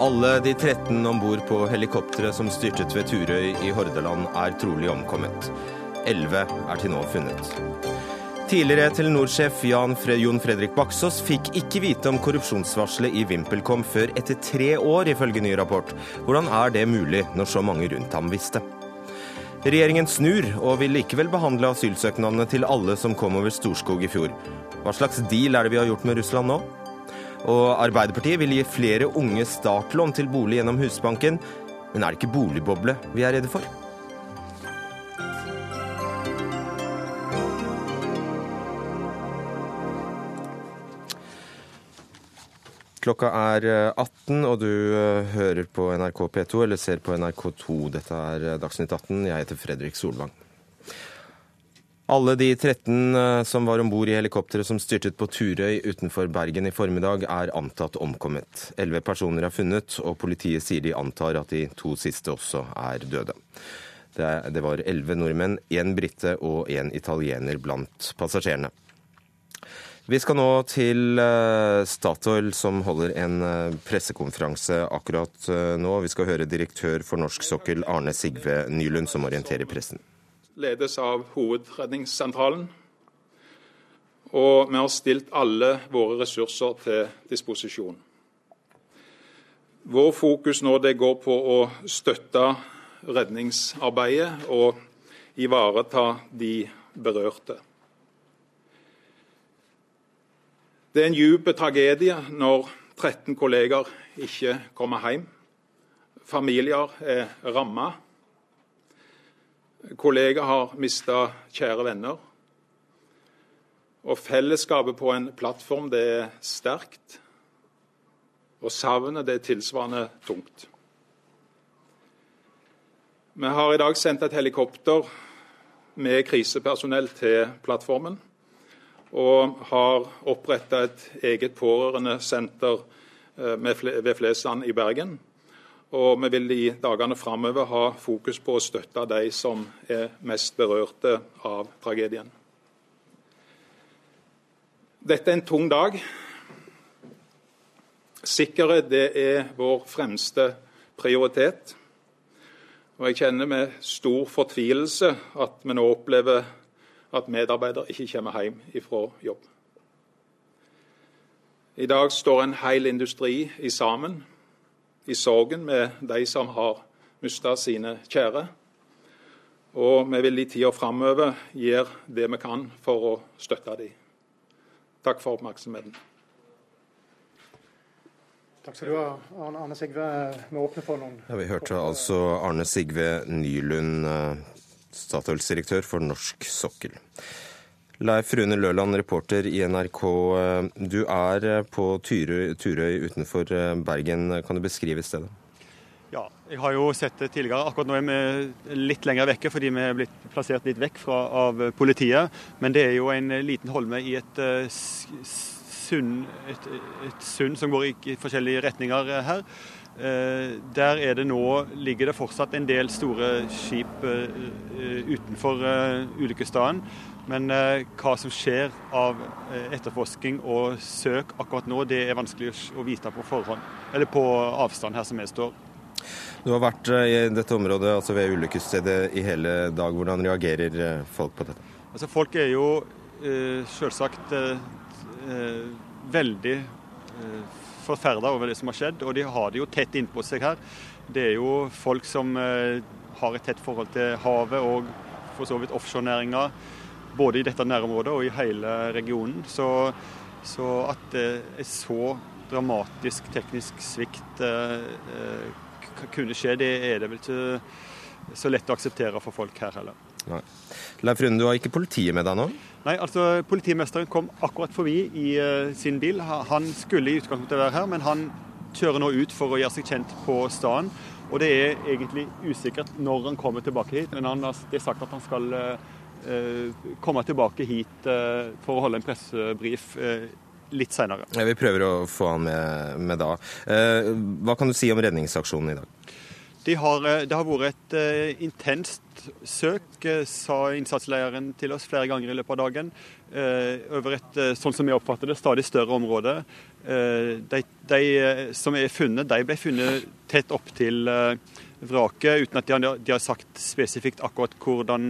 Alle de 13 om bord på helikopteret som styrtet ved Turøy i Hordaland, er trolig omkommet. Elleve er til nå funnet. Tidligere Telenor-sjef Jon Fredrik Baksås fikk ikke vite om korrupsjonsvarselet i VimpelCom før etter tre år, ifølge ny rapport. Hvordan er det mulig når så mange rundt ham visste? Regjeringen snur og vil likevel behandle asylsøknadene til alle som kom over Storskog i fjor. Hva slags deal er det vi har gjort med Russland nå? Og Arbeiderpartiet vil gi flere unge startlån til bolig gjennom Husbanken. Men er det ikke boligboble vi er redde for? Klokka er 18, og du eh, hører på NRK P2 eller ser på NRK2. Dette er eh, Dagsnytt 18. Jeg heter Fredrik Solvang. Alle de 13 eh, som var om bord i helikopteret som styrtet på Turøy utenfor Bergen i formiddag, er antatt omkommet. Elleve personer er funnet, og politiet sier de antar at de to siste også er døde. Det var elleve nordmenn, én brite og én italiener blant passasjerene. Vi skal nå til eh, Statoil, som holder en eh, pressekonferanse akkurat nå. Vi skal høre direktør for norsk sokkel, Arne Sigve Nylund, som orienterer pressen ledes av Hovedredningssentralen. Og vi har stilt alle våre ressurser til disposisjon. Vår fokus nå går på å støtte redningsarbeidet og ivareta de berørte. Det er en dyp tragedie når 13 kolleger ikke kommer hjem. Familier er rammet. Kollegaer har mista kjære venner. Og fellesskapet på en plattform det er sterkt. Og savnet det er tilsvarende tungt. Vi har i dag sendt et helikopter med krisepersonell til plattformen. Og har oppretta et eget pårørendesenter eh, ved Flesland i Bergen og vi vil i dagene framover ha fokus på å støtte de som er mest berørte av tragedien. Dette er en tung dag. Sikkerhet det er vår fremste prioritet. Og jeg kjenner med stor fortvilelse at vi nå opplever at medarbeidere ikke kommer hjem fra jobb. I dag står en hel industri i sammen i sorgen med de som har mista sine kjære. Og vi vil i tida framover gjøre det vi kan for å støtte dem. Takk for oppmerksomheten. Takk skal du ha, Arne Sigve. Vi åpner for noen ja, Vi hørte altså Arne Sigve Nylund, eh, Statoils direktør for norsk sokkel. Leif Rune Løland, reporter i NRK. Du er på Turøy, Turøy utenfor eh, Bergen. Kan du beskrive stedet? Ja, jeg har jo sett det tidligere. Akkurat nå er vi litt lenger vekke fordi vi er blitt plassert litt vekk fra, av politiet. Men det er jo en liten holme i et uh, sund, et, et sund som går i forskjellige retninger her. Uh, der er det nå, ligger det fortsatt en del store skip uh, utenfor ulykkesstedet. Men eh, hva som skjer av eh, etterforsking og søk akkurat nå, det er vanskelig å vite på forhånd, eller på avstand her som vi står. Du har vært eh, i dette området, altså ved ulykkesstedet, i hele dag. Hvordan reagerer eh, folk på dette? Altså, folk er jo eh, selvsagt eh, veldig eh, forferda over det som har skjedd, og de har det jo tett innpå seg her. Det er jo folk som har et tett forhold til havet og for så vidt offshorenæringa både i dette nærområdet og i hele regionen. Så, så at det er så dramatisk teknisk svikt eh, eh, kunne skje, det er det vel ikke så lett å akseptere for folk her heller. Nei. Leif Rune, du har ikke politiet med deg nå? Nei, altså politimesteren kom akkurat forbi i uh, sin bil. Han skulle i utgangspunktet være her, men han kjører nå ut for å gjøre seg kjent på staden. Og det er egentlig usikkert når han kommer tilbake hit, men han det er sagt at han skal uh, komme tilbake hit uh, for å holde en pressebrief litt seinere. Vi prøver å få han med, med da. Hva kan du si om redningsaksjonen i dag? De har, det har vært et intenst søk, sa innsatslederen til oss flere ganger i løpet av dagen. Over et, sånn som jeg oppfatter det, stadig større område. De, de som er funnet, de ble funnet tett opp til vraket, uten at de har, de har sagt spesifikt akkurat hvordan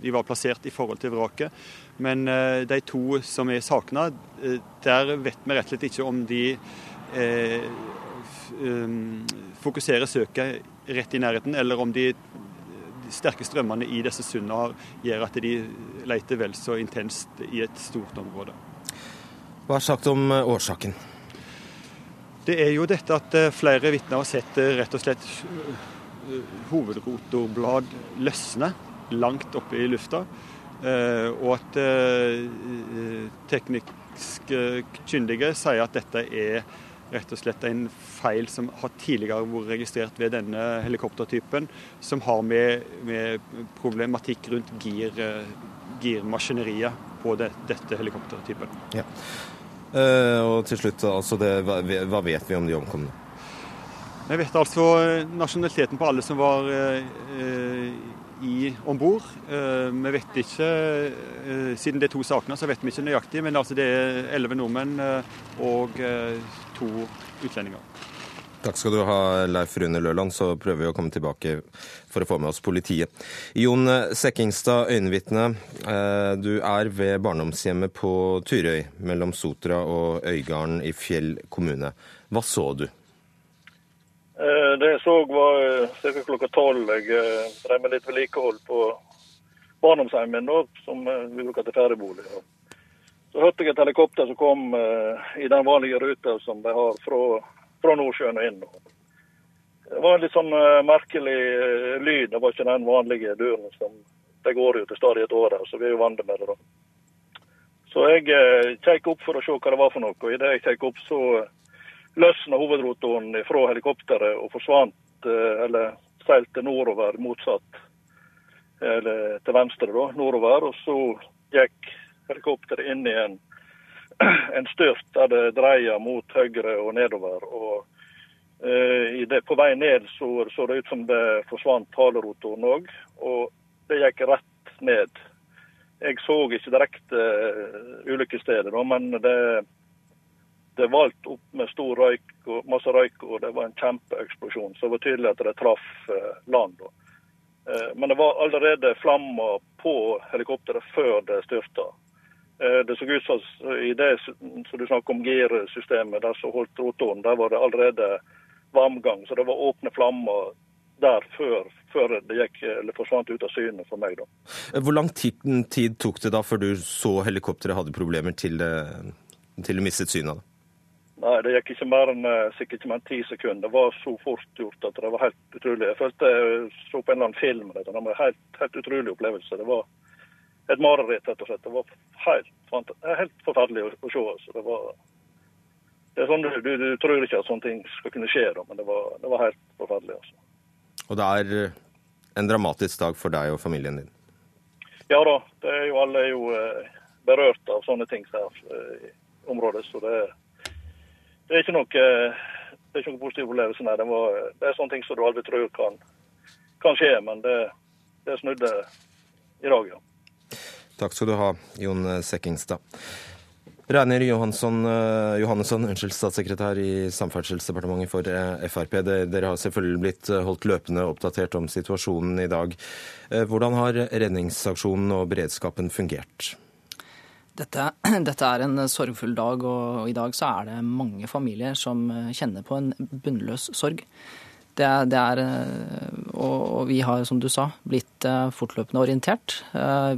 de var plassert i forhold til vraket. Men de to som er savna, der vet vi rett og slett ikke om de eh, fokuserer søket rett i nærheten, eller om de, de sterke strømmene i disse sundene gjør at de leter vel så intenst i et stort område. Hva er sagt om årsaken? Det er jo dette at flere vitner har sett rett og slett hovedrotorblad løsne langt oppe i lufta. Og at teknisk kyndige sier at dette er rett og slett en feil som har tidligere vært registrert ved denne helikoptertypen, som har med, med problematikk rundt gir, girmaskineriet på det, dette helikoptertypen. Ja. Uh, og til slutt, altså det, hva, vet vi om de omkomne? Vi vet altså nasjonaliteten på alle som var uh, i om bord. Uh, vi vet ikke, siden det er to sakene, så vet vi ikke nøyaktig, men altså det er elleve nordmenn og to utlendinger. Takk skal du ha, Leif Rune Løland. Så prøver vi å komme tilbake for å få med oss politiet. Jon Sekkingstad, øyenvitne. Du er ved barndomshjemmet på Tyrøy, mellom Sotra og Øygarden i Fjell kommune. Hva så du? Det jeg så var ca. klokka tolv. Jeg drev med litt vedlikehold på barndomshjemmet min, som vi bruker til feriebolig. Så hørte jeg et helikopter som kom i den vanlige ruta som de har fra, fra Nordsjøen og inn. Det var en litt sånn merkelig lyd. Det var ikke den vanlige duren som det går jo til stadighet over så vi er jo vant med det. da. Så jeg kjekk opp for å se hva det var for noe. og Idet jeg kjekk opp, så løsna hovedrotoren fra helikopteret og forsvant, eller seilte nordover motsatt, eller til venstre, da, nordover. Og så gikk helikopteret inn i en, en styrt der det dreier mot høyre og nedover. og uh, det, På vei ned så, så det ut som det forsvant halerotoren òg, og det gikk rett ned. Jeg så ikke direkte uh, ulykkesstedet, men det det valt opp med stor røyk og masse røyk, og det var en kjempeeksplosjon. Så det var tydelig at det traff land. Men det var allerede flammer på helikopteret før det styrta. Det så ut som i det som du snakker om girsystemet, der som holdt rotoren, der var det allerede varmgang. Så det var åpne flammer der før, før det gikk, eller forsvant ut av syne for meg. da. Hvor lang tid, tid tok det da før du så helikopteret hadde problemer til, til du mistet synet? Nei, det gikk ikke mer enn sikkert ikke mer enn ti sekunder. Det var så fort gjort at det var helt utrolig. Jeg følte jeg så på en eller annen film. Det var en helt, helt utrolig opplevelse. Det var et mareritt, rett og slett. Det var helt, helt forferdelig å, å se. Altså. Det, var, det er sånn du, du, tror ikke at sånne ting skal kunne skje, da, men det var, det var helt forferdelig. Altså. Og det er en dramatisk dag for deg og familien din? Ja da. Det er jo, alle er jo berørt av sånne ting her i området. så det det er ikke noe, det er ikke noe positiv opplevelse. Nei. Det, var, det, er sånne ting som du aldri tror kan, kan skje, men det, det snudde i dag, ja. Takk skal du ha, Jon Sekkingstad. Reiner Johansson, Johannesson, unnskyld, statssekretær i Samferdselsdepartementet for Frp. Dere har selvfølgelig blitt holdt løpende oppdatert om situasjonen i dag. Hvordan har redningsaksjonen og beredskapen fungert? Dette, dette, er en sorgfull dag, og i dag så er det mange familier som kjenner på en bunnløs sorg. Det er, det er og, og, vi har, som du sa, blitt fortløpende orientert.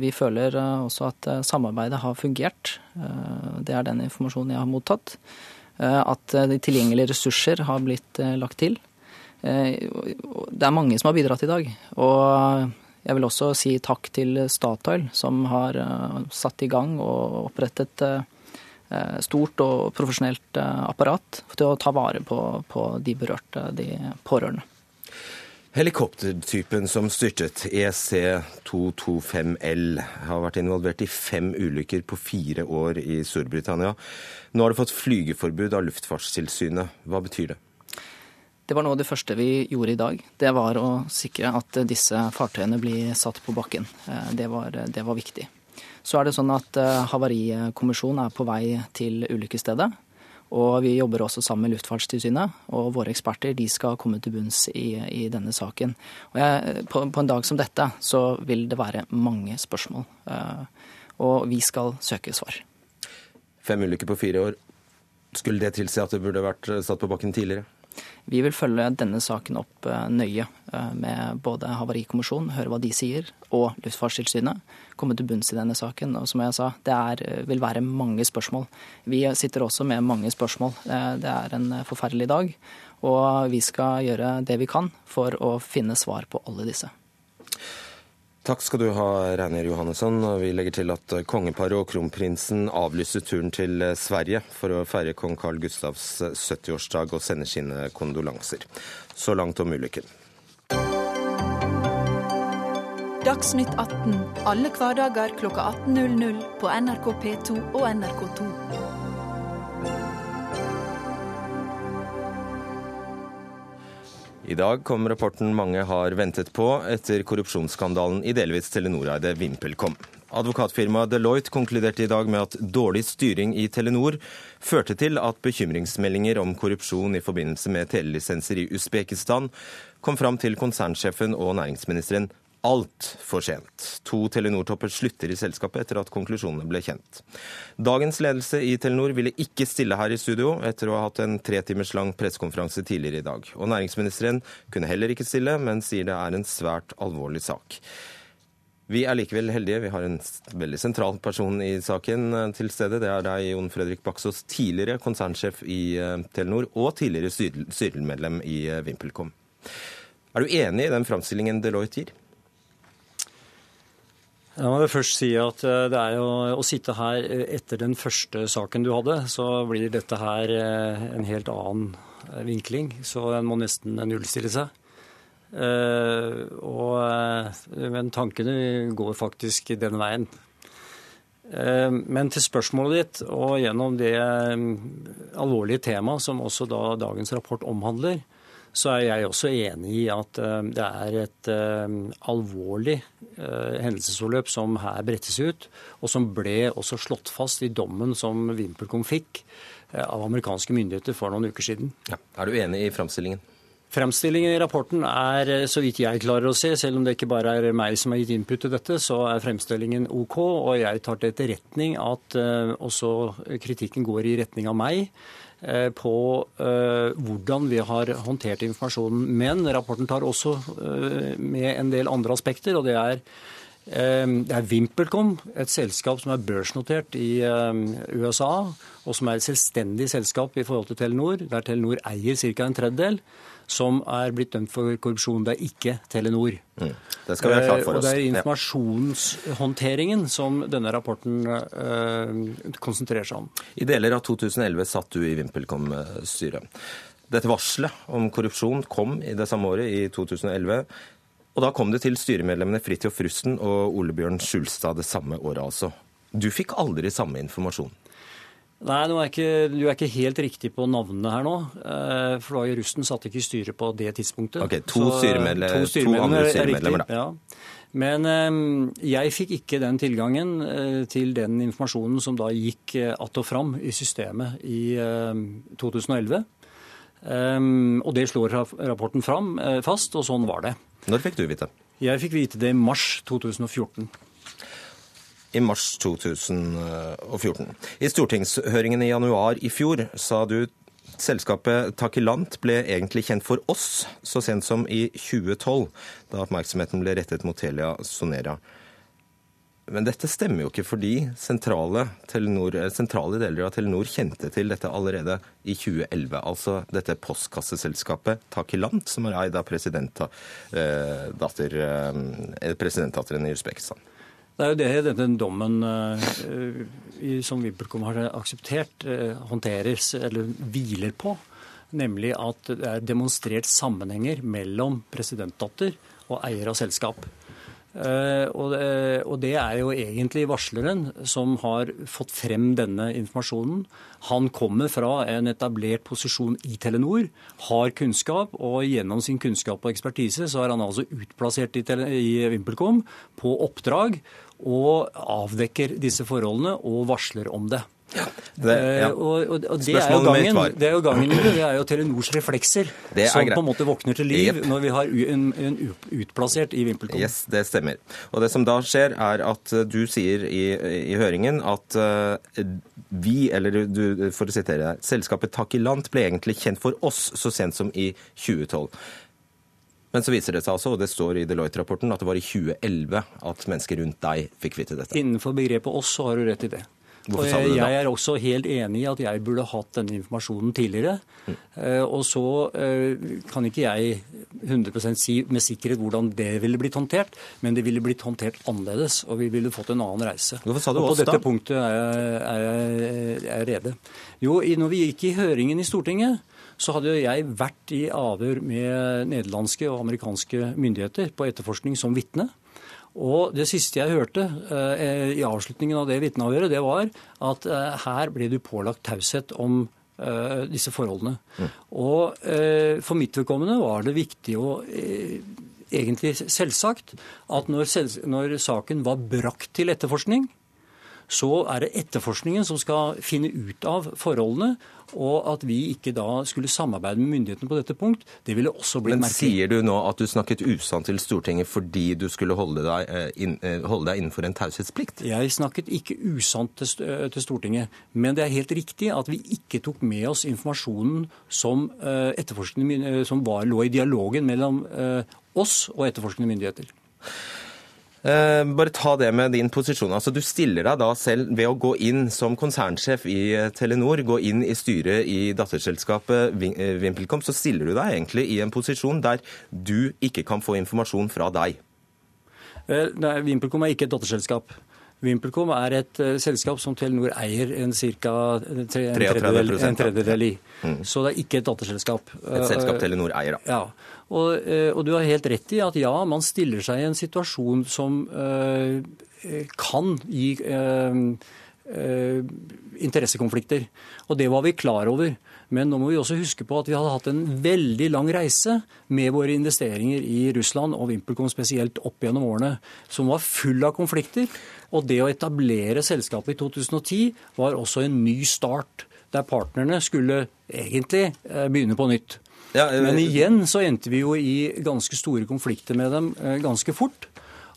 Vi føler også at samarbeidet har fungert. Det er den informasjonen jeg har mottatt. At de tilgjengelige ressurser har blitt lagt til. Det er mange som har bidratt i dag. og jeg vil også si takk til Statoil, som har satt i gang og opprettet stort og profesjonelt apparat til å ta vare på, på de berørte, de pårørende. Helikoptertypen som styrtet, EC225L, har vært involvert i fem ulykker på fire år i Storbritannia. Nå har det fått flygeforbud av Luftfartstilsynet. Hva betyr det? Det var noe av det første vi gjorde i dag. Det var å sikre at disse fartøyene blir satt på bakken. Det var, det var viktig. Så er det sånn at Havarikommisjonen er på vei til ulykkesstedet. Og vi jobber også sammen med Luftfartstilsynet, og våre eksperter de skal komme til bunns i, i denne saken. Jeg, på, på, en dag som dette så vil det være mange spørsmål, uh, og vi skal søke svar. Fem ulykker på fire år. Skulle det tilsi at det burde vært satt på bakken tidligere? Vi vil følge denne saken opp eh, nøye eh, med både Havarikommisjonen, høre hva de sier, og Luftfartstilsynet. Komme til bunns i denne saken. Og som jeg sa, det er, eh, vil være mange spørsmål. Vi sitter også med mange spørsmål. Det er en forferdelig dag. Og vi skal gjøre det vi kan for å finne svar på alle disse. Takk skal du ha, Reiner Johannesson. Vi legger til at kongeparet og kronprinsen avlyser turen til Sverige for å feire kong Carl Gustavs 70-årsdag og sender sine kondolanser. Så langt om ulykken. Dagsnytt 18 alle hverdager kl 18.00 på NRK P2 og NRK2. I dag kom rapporten mange har ventet på etter korrupsjonsskandalen i delvis Telenor-eide VimpelCom. Advokatfirmaet Deloitte konkluderte i dag med at dårlig styring i Telenor førte til at bekymringsmeldinger om korrupsjon i forbindelse med telelisenser i Usbekistan kom fram til konsernsjefen og næringsministeren altfor sent. To Telenor-topper slutter i selskapet etter at konklusjonene ble kjent. Dagens ledelse i Telenor ville ikke stille her i studio etter å ha hatt en tre timers lang pressekonferanse tidligere i dag. Og næringsministeren kunne heller ikke stille, men sier det er en svært alvorlig sak. Vi er likevel heldige. Vi har en veldig sentral person i saken eh, til stede. Det er deg, Jon Fredrik Baksås, tidligere konsernsjef i eh, Telenor og tidligere styremedlem i eh, VimpelCom. Er du enig i den framstillingen Deloitte gir? La meg først si at eh, det er jo å sitte her eh, etter den første saken du hadde, så blir dette her eh, en helt annen vinkling. Så en må nesten nullstille seg. Og, men tankene går faktisk den veien. Men til spørsmålet ditt, og gjennom det alvorlige temaet som også da dagens rapport omhandler, så er jeg også enig i at eh, det er et eh, alvorlig eh, hendelsesforløp som her brettes ut, og som ble også slått fast i dommen som VimpelCom fikk av amerikanske myndigheter for noen uker siden. Ja. Er du enig i framstillingen? Fremstillingen i rapporten er, så vidt jeg klarer å se, selv om det ikke bare er meg som har gitt input til dette, så er fremstillingen OK. Og jeg tar til etterretning at også kritikken går i retning av meg. Eh, på eh, hvordan vi har håndtert informasjonen. Men rapporten tar også eh, med en del andre aspekter, og det er det er VimpelCom, et selskap som er børsnotert i USA, og som er et selvstendig selskap i forhold til Telenor, der Telenor eier ca. en tredjedel som er blitt dømt for korrupsjon. Det er ikke Telenor. Mm. Det skal være klart for oss. Og det er informasjonshåndteringen som denne rapporten eh, konsentrerer seg om. I deler av 2011 satt du i VimpelCom-styret. Dette varselet om korrupsjon kom i det samme året, i 2011. Og da kom det til styremedlemmene Fridtjof Rusten og Ole Bjørn Skjulstad det samme året altså. Du fikk aldri samme informasjon? Nei, er ikke, du er ikke helt riktig på navnene her nå. Eh, for da russen satt ikke i styret på det tidspunktet. Ok, To, styremedlemmer, to, to andre styremedlemmer, da. Ja. Men eh, jeg fikk ikke den tilgangen eh, til den informasjonen som da gikk att og fram i systemet i 2011. Og det slår rapporten fram fast, og sånn var det. Når fikk du vite? Jeg fikk vite det i mars 2014 i mars 2014. I stortingshøringen i januar i fjor sa du selskapet Takilant ble egentlig kjent for oss så sent som i 2012, da oppmerksomheten ble rettet mot Telia Sonera. Men dette stemmer jo ikke fordi sentrale, Telenor, sentrale, deler av Telenor kjente til dette allerede i 2011. Altså dette postkasseselskapet Takilant, som er eid av presidentdatter, eh, presidentdatteren i Usbekistan. Det er jo det denne dommen uh, som VimpelCom har akseptert, uh, håndteres eller hviler på. Nemlig at det er demonstrert sammenhenger mellom presidentdatter og eier av selskap. Eh, og det, er jo egentlig varsleren som har fått frem denne informasjonen. Han kommer fra en etablert posisjon i Telenor, har kunnskap, og gjennom sin kunnskap og ekspertise så er han altså utplassert i, VimpelCom på oppdrag og avdekker disse forholdene og varsler om det. Det, ja. Eh, og, og, og det, er gangen, det er jo gangen det. Er jo Telenors reflekser Det er som greit. på en måte våkner til liv yep. når vi har en, en utplassert i VimpelCom. Yes, det stemmer. Og det som da skjer, er at eh, du sier i, i høringen at uh, vi, eller du, for å sitere deg, selskapet Takilant ble egentlig kjent for oss så sent som i 2012. Men så viser det seg altså, og det står i Deloitte-rapporten, at det var i 2011 at mennesker rundt deg fikk vite dette. Innenfor begrepet oss så har du rett i det. Hvorfor og jeg, jeg er også helt enig i at jeg burde hatt denne informasjonen tidligere. Mm. Og så eh, kan ikke jeg 100% si med sikkerhet hvordan det ville blitt håndtert, men det ville blitt håndtert annerledes, og vi ville fått en annen reise. Hvorfor sa du og oss på dette punktet er jeg, er jeg, er jeg rede. Jo, når vi gikk i høringen i Stortinget, så hadde jeg vært i avhør med nederlandske og amerikanske myndigheter på etterforskning som vitne. Og det siste jeg hørte eh, i avslutningen av det vitneavhøret, det var at eh, her ble du pålagt taushet om eh, disse forholdene. Og eh, for mitt vedkommende var det viktig å eh, egentlig selvsagt at når, selv, når saken var brakt til etterforskning, så er det etterforskningen som skal finne ut av forholdene, og at vi ikke da skulle samarbeide med myndighetene på dette punkt, det ville også blitt Men merkelig. sier du nå at du snakket usant til Stortinget fordi du skulle holde deg, eh, inn, eh, holde deg innenfor en taushetsplikt? Jeg snakket ikke usant til, øh, til Stortinget, men det er helt riktig at vi ikke tok med oss informasjonen som, som var, lå i dialogen mellom oss og etterforskende myndigheter. Eh, bare ta det med din posisjon. Altså, du stiller deg da selv ved å gå inn som konsernsjef i eh, Telenor, gå inn i styret i datterselskapet eh, VimpelCom, så stiller du deg egentlig i en posisjon der du ikke kan få informasjon fra deg. Nei, VimpelCom er ikke et datterselskap. VimpelCom er et eh, selskap som Telenor eier en, cirka, en, tre, en, tredjedel, en tredjedel i. Så det er ikke et datterselskap. Et selskap Eh, Telenor eier, da. Ja, og, eh, og du har helt rett i at ja, man stiller seg i en situasjon som øh, kan gi øh, øh, interessekonflikter. Og det var vi klar over. Men nå må vi også huske på at vi hadde hatt en veldig lang reise med våre investeringer i Russland og VimpelCom spesielt opp gjennom årene, som var full av konflikter. Og det å etablere selskapet i 2010 var også en ny start, der partnerne skulle egentlig eh, begynne på nytt. Ja, jeg... Men igjen så endte vi jo i ganske store konflikter med dem eh, ganske fort.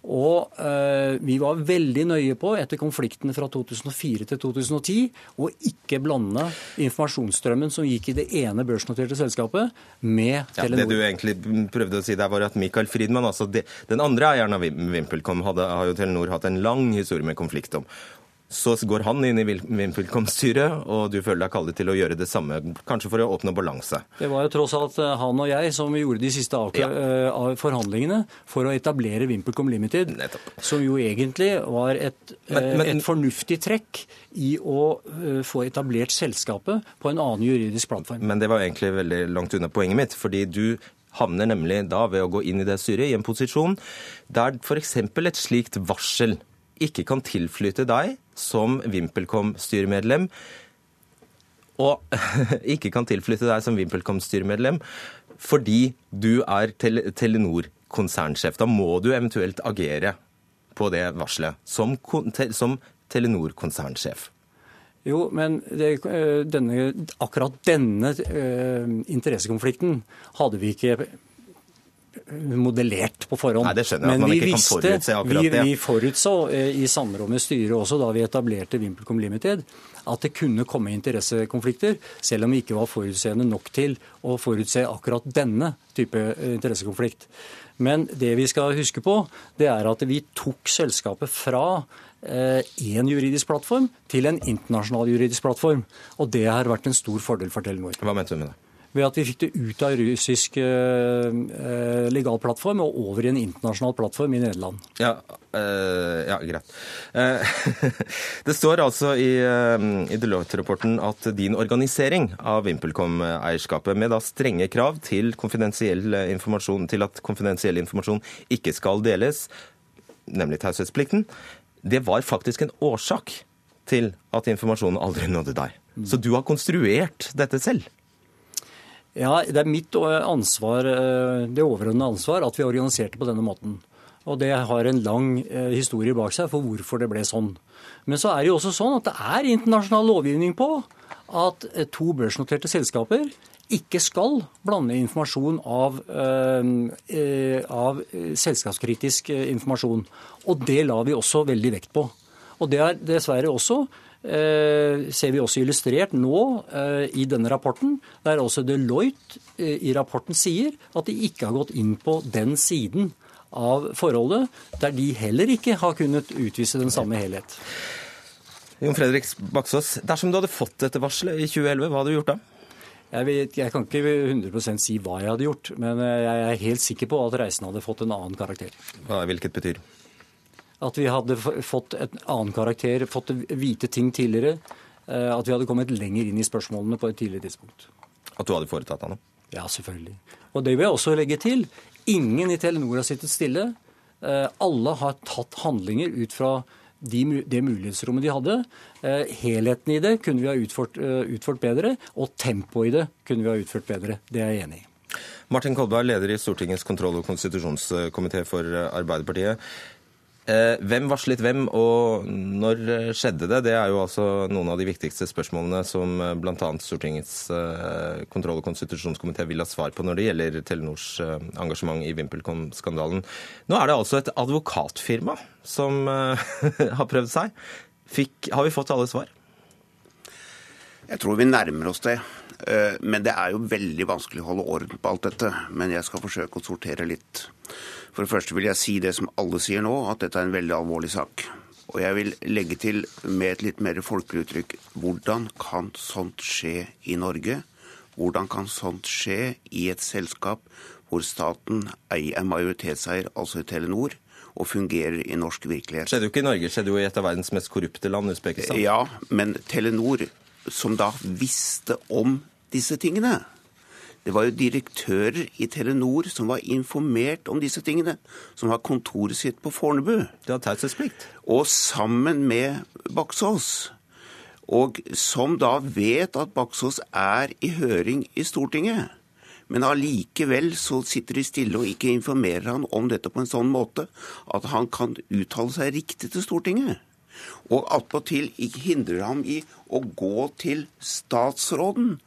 Og eh, vi var veldig nøye på etter konfliktene fra 2004 til 2010 å ikke blande informasjonsstrømmen som gikk i det ene børsnoterte selskapet, med Ja, det du egentlig prøvde å si der, var at Michael Friedmann, altså det, den andre eieren av VimpelCom, hadde, har jo Telenor hatt en lang historie med konflikt om. Så går han inn i VimpelCom-styret, og du føler deg kallet til å gjøre det samme, kanskje for å oppnå balanse. Det var jo tross alt eh, han og jeg som gjorde de siste avkla- eh, forhandlingene for å etablere VimpelCom Limited, Nettopp. som jo egentlig var et, eh, Men- men- et fornuftig trekk i å få etablert selskapet på en annen juridisk plattform. Men det var egentlig veldig langt unna poenget mitt, fordi du havner nemlig da ved å gå inn i det styret i en posisjon der f.eks. et slikt varsel ikke kan tilflyte deg som VimpelCom-styremedlem, og ikke kan tilflytte deg som VimpelCom-styremedlem fordi du er tel Telenor-konsernsjef. Da må du eventuelt agere på det varselet som, te som Telenor-konsernsjef. Jo, men det, eh, denne, akkurat denne eh, interessekonflikten hadde vi ikke modellert på forhånd. Nei, det skjønner jeg, at Men vi visste, vi, det. Vi forutså eh, i samråd med styret også da vi etablerte VimpelCom Limited, at det kunne komme interessekonflikter, selv om vi ikke var forutseende nok til å forutse akkurat denne type eh, interessekonflikt. Men det vi skal huske på, det er at vi tok selskapet fra én juridisk plattform til en internasjonal juridisk plattform. Og det har vært en stor fordel for Telenor. Hva mente du med det? Ved at vi fikk det ut av russisk eh, eh, legal plattform og over i en internasjonal plattform i Nederland. Ja, eh, ja greit. Eh, det står altså i, eh, i Deloitte-rapporten at din organisering av VimpelCom-eierskapet, med da strenge krav til, informasjon, til at konfidensiell informasjon ikke skal deles, nemlig taushetsplikten, det var faktisk en årsak til at informasjonen aldri nådde deg. Så du har konstruert dette selv? Ja, det er mitt ansvar, eh, det overordnede ansvar at vi organiserte på denne måten. Og det har en lang eh, historie bak seg for hvorfor det ble sånn. Men så er det jo også sånn at det er internasjonal lovgivning på at eh, to børsnoterte selskaper ikke skal blande informasjon av, av selskapskritisk informasjon. Og det la vi også veldig vekt på. Og det er dessverre også eh, ser vi også illustrert nå eh, i denne rapporten, der også Deloitte eh, i rapporten sier at de ikke har gått inn på den siden av forholdet, der de heller ikke har kunnet utvise den samme helhet. Jon Fredrik Baksås, dersom du hadde fått dette varselet i 2011, hva hadde du gjort da? Jeg, vet, jeg, kan ikke 100% si hva jeg hadde gjort, men jeg er helt sikker på at reisen hadde fått en annen karakter. Hva, hvilket betyr? At vi hadde fått et annen karakter, fått vite ting tidligere. Eh, at vi hadde kommet lenger inn i spørsmålene på et tidligere tidspunkt. At du hadde foretatt deg noe? Ja, selvfølgelig. Og det vil jeg også legge til. Ingen i Telenor har sittet stille. Eh, alle har tatt handlinger ut fra de, det mulighetsrommet de hadde. Eh, helheten i det kunne vi ha utført, utført, bedre, og tempoet i det kunne vi ha utført bedre. Det er jeg enig i. Martin Kolberg, leder i Stortingets kontroll- og konstitusjonskomité for Arbeiderpartiet. Eh, hvem varslet hvem, og når skjedde det? Det er jo altså noen av de viktigste spørsmålene som eh, bl.a. Stortingets eh, kontroll- og konstitusjonskomité vil ha svar på når det gjelder Telenors engasjement i VimpelCom-skandalen. Nå er det altså et advokatfirma som har prøvd seg. Fikk, har vi fått alle svar? Jeg tror vi nærmer oss det. Men det er jo veldig vanskelig å holde orden på alt dette. Men jeg skal forsøke å sortere litt. For det første vil jeg si det som alle sier nå, at dette er en veldig alvorlig sak. Og jeg vil legge til med et litt mer folkelig uttrykk hvordan kan sånt skje i Norge? Hvordan kan sånt skje i et selskap hvor staten er majoritetseier, altså i Telenor, og fungerer i norsk virkelighet? Skjedde jo ikke i Norge, skjedde jo i et av verdens mest korrupte land, Usbekistan. Ja, men Telenor, som da visste om disse tingene, det var jo direktører i Telenor som var informert om disse tingene, som har kontoret sitt på Fornebu. Det har taushetsplikt. Og sammen med Baksås. Og som da vet at Baksås er i høring i Stortinget. Men allikevel så sitter de stille og ikke informerer han om dette på en sånn måte at han kan uttale seg riktig til Stortinget. Og attpåtil hindrer ham i å gå til statsråden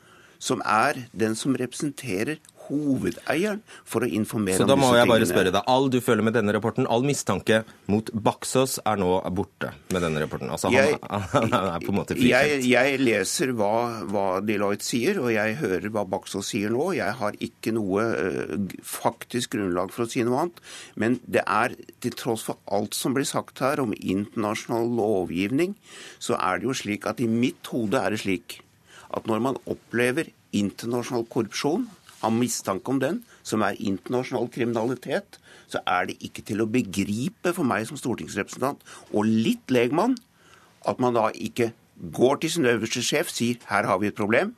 som er den som representerer hovedeieren for å informere om disse tingene. Så da må jeg bare spørre deg. All du føler med denne rapporten, all mistanke mot Baksås er nå borte med denne rapporten? Altså jeg, han, er på en måte frikjent? Jeg, jeg leser hva, hva, Deloitte sier, og jeg hører hva Baksås sier nå. Jeg har ikke noe uh, faktisk grunnlag for å si noe annet. Men det er, til tross for alt som blir sagt her om internasjonal lovgivning, så er det jo slik at i mitt hode er det slik at når man opplever internasjonal korrupsjon, har mistanke om den, som er internasjonal kriminalitet, så er det ikke til å begripe for meg som stortingsrepresentant og litt legmann at man da ikke går til sin øverste sjef, sier her har vi et problem,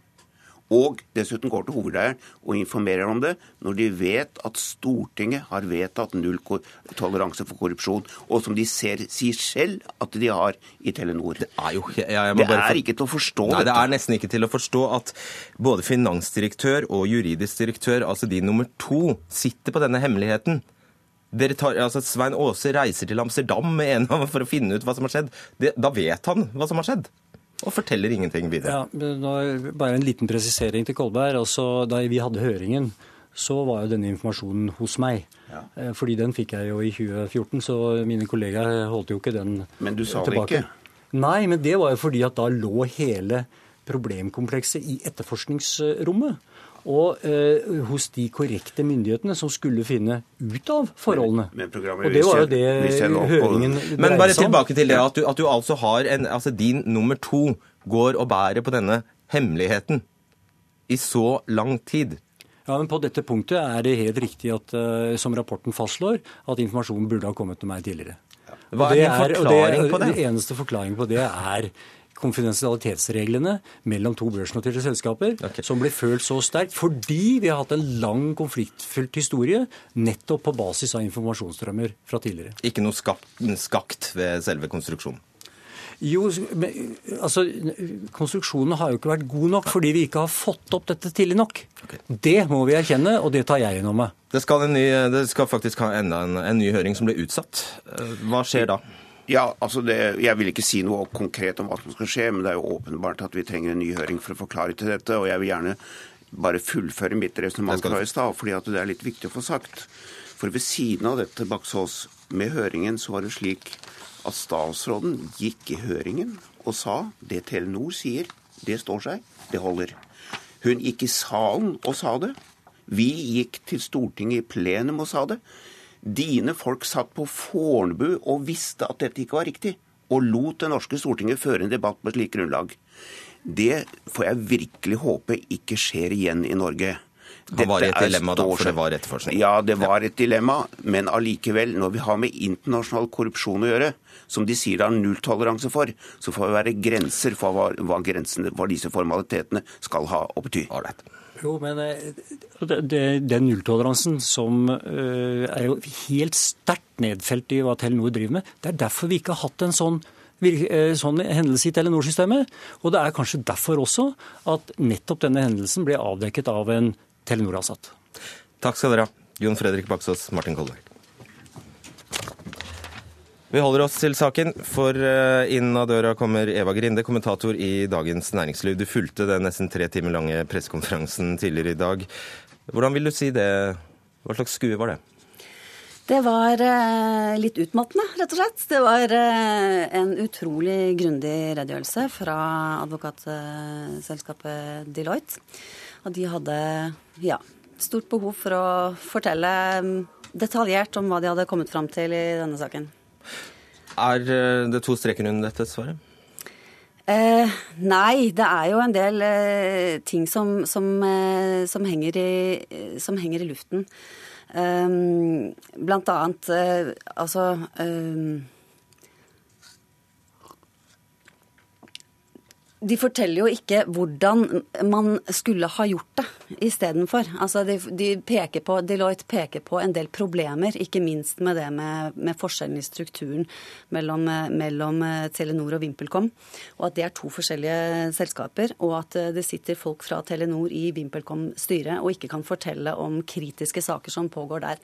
og dessuten går til hovedeieren og informerer om det, når de vet at Stortinget har vedtatt null toleranse for korrupsjon, og som de ser, sier selv at de har i Telenor. Det er, jo, jeg, jeg det er for... ikke til å forstå Nei, dette. Det er nesten ikke til å forstå at både finansdirektør og juridisk direktør, altså de nummer to, sitter på denne hemmeligheten. Tar, altså Svein Aase reiser til Amsterdam med en av for å finne ut hva som har skjedd. Det, da vet han hva som har skjedd og forteller ingenting videre. Ja, bare en liten presisering til Kolberg. Altså, da vi hadde høringen, så var jo denne informasjonen hos meg. Ja. Eh, fordi den fikk jeg jo i 2014, så mine kollegaer holdt jo ikke den tilbake. Men du sa tilbake. det ikke? Nei, men det var jo fordi at da lå hele problemkomplekset i etterforskningsrommet og eh, hos de korrekte myndighetene som skulle finne ut av forholdene. Men, men og det var jo det høringen dreide seg om. Men bare tilbake til det at du, at du altså har en Altså din nummer to går og bærer på denne hemmeligheten i så lang tid. Ja, men På dette punktet er det helt riktig, at, uh, som rapporten fastslår, at informasjonen burde ha kommet til meg tidligere. Hva er din forklaring er, på det? Den eneste forklaringen på det er konfidensialitetsreglene mellom to børsnoterte selskaper, okay. som ble følt så sterkt fordi vi har hatt en lang konfliktfylt historie nettopp på basis av informasjonsstrømmer fra tidligere. Ikke noe skakt ved selve konstruksjonen? Jo, altså Konstruksjonen har jo ikke vært god nok fordi vi ikke har fått opp dette tidlig nok. Okay. Det må vi erkjenne, og det tar jeg innom meg. Det skal, ny, det skal faktisk ha enda en, en ny høring som blir utsatt. Eh, hva skjer da? Ja, altså det, Jeg vil ikke si noe konkret om hva som skal skje, men det er jo åpenbart at vi trenger en ny høring for å forklare til dette. Og jeg vil gjerne bare fullføre mitt resonnement fra i stad, fordi at det er litt viktig å få sagt. For ved siden av dette, Baksås, med høringen så var det slik at statsråden gikk i høringen og sa det Telenor sier, det står seg, det holder. Hun gikk i salen og sa det. Vi gikk til Stortinget i plenum og sa det. Dine folk satt på Fornebu og visste at dette ikke var riktig, og lot det norske Stortinget føre en debatt på et slikt grunnlag. Det får jeg virkelig håpe ikke skjer igjen i Norge. Det var et dilemma da, for det var etterforskning? Ja, det var et dilemma. Men allikevel, når vi har med internasjonal korrupsjon å gjøre, som de sier det har nulltoleranse for, så får det være grenser for hva, hva, grensene, hva disse formalitetene skal ha å bety. Alright. Jo, men eh, Den nulltoleransen som uh, er jo helt sterkt nedfelt i hva Telenor driver med, det er derfor vi ikke har hatt en sånn, eh, sånn hendelse i Telenor-systemet. Og det er kanskje derfor også at nettopp denne hendelsen ble avdekket av en Telenor-ansatt. Takk skal dere ha, Jon Fredrik Baksås, Martin Kolberg. Vi holder oss til saken, for eh, inn av døra kommer Eva Grinde, kommentator i Dagens Næringsliv. Du fulgte den nesten tre timer lange pressekonferansen tidligere i dag. Hvordan vil du si det? Hva slags skue var det? Det var eh, litt utmattende, rett og slett. Det var eh, en utrolig grundig redegjørelse fra advokatselskapet Deloitte. Og de hadde ja, stort behov for å fortelle mm, detaljert om hva de hadde kommet fram til i denne saken. Er eh, det to streker under dette svaret? Eh, nei, det er jo en del eh, ting som, som, eh, som, henger i, som, henger i, luften. Um, blant annet eh, altså de forteller jo ikke hvordan man skulle ha gjort det istedenfor. Altså de, de peker på, Deloitte peker på en del problemer, ikke minst med det med, med forskjellen i strukturen mellom, mellom, eh, Telenor og VimpelCom. Og at det er to forskjellige selskaper. Og at eh, det sitter folk fra Telenor i VimpelCom-styret og ikke kan fortelle om kritiske saker som pågår der.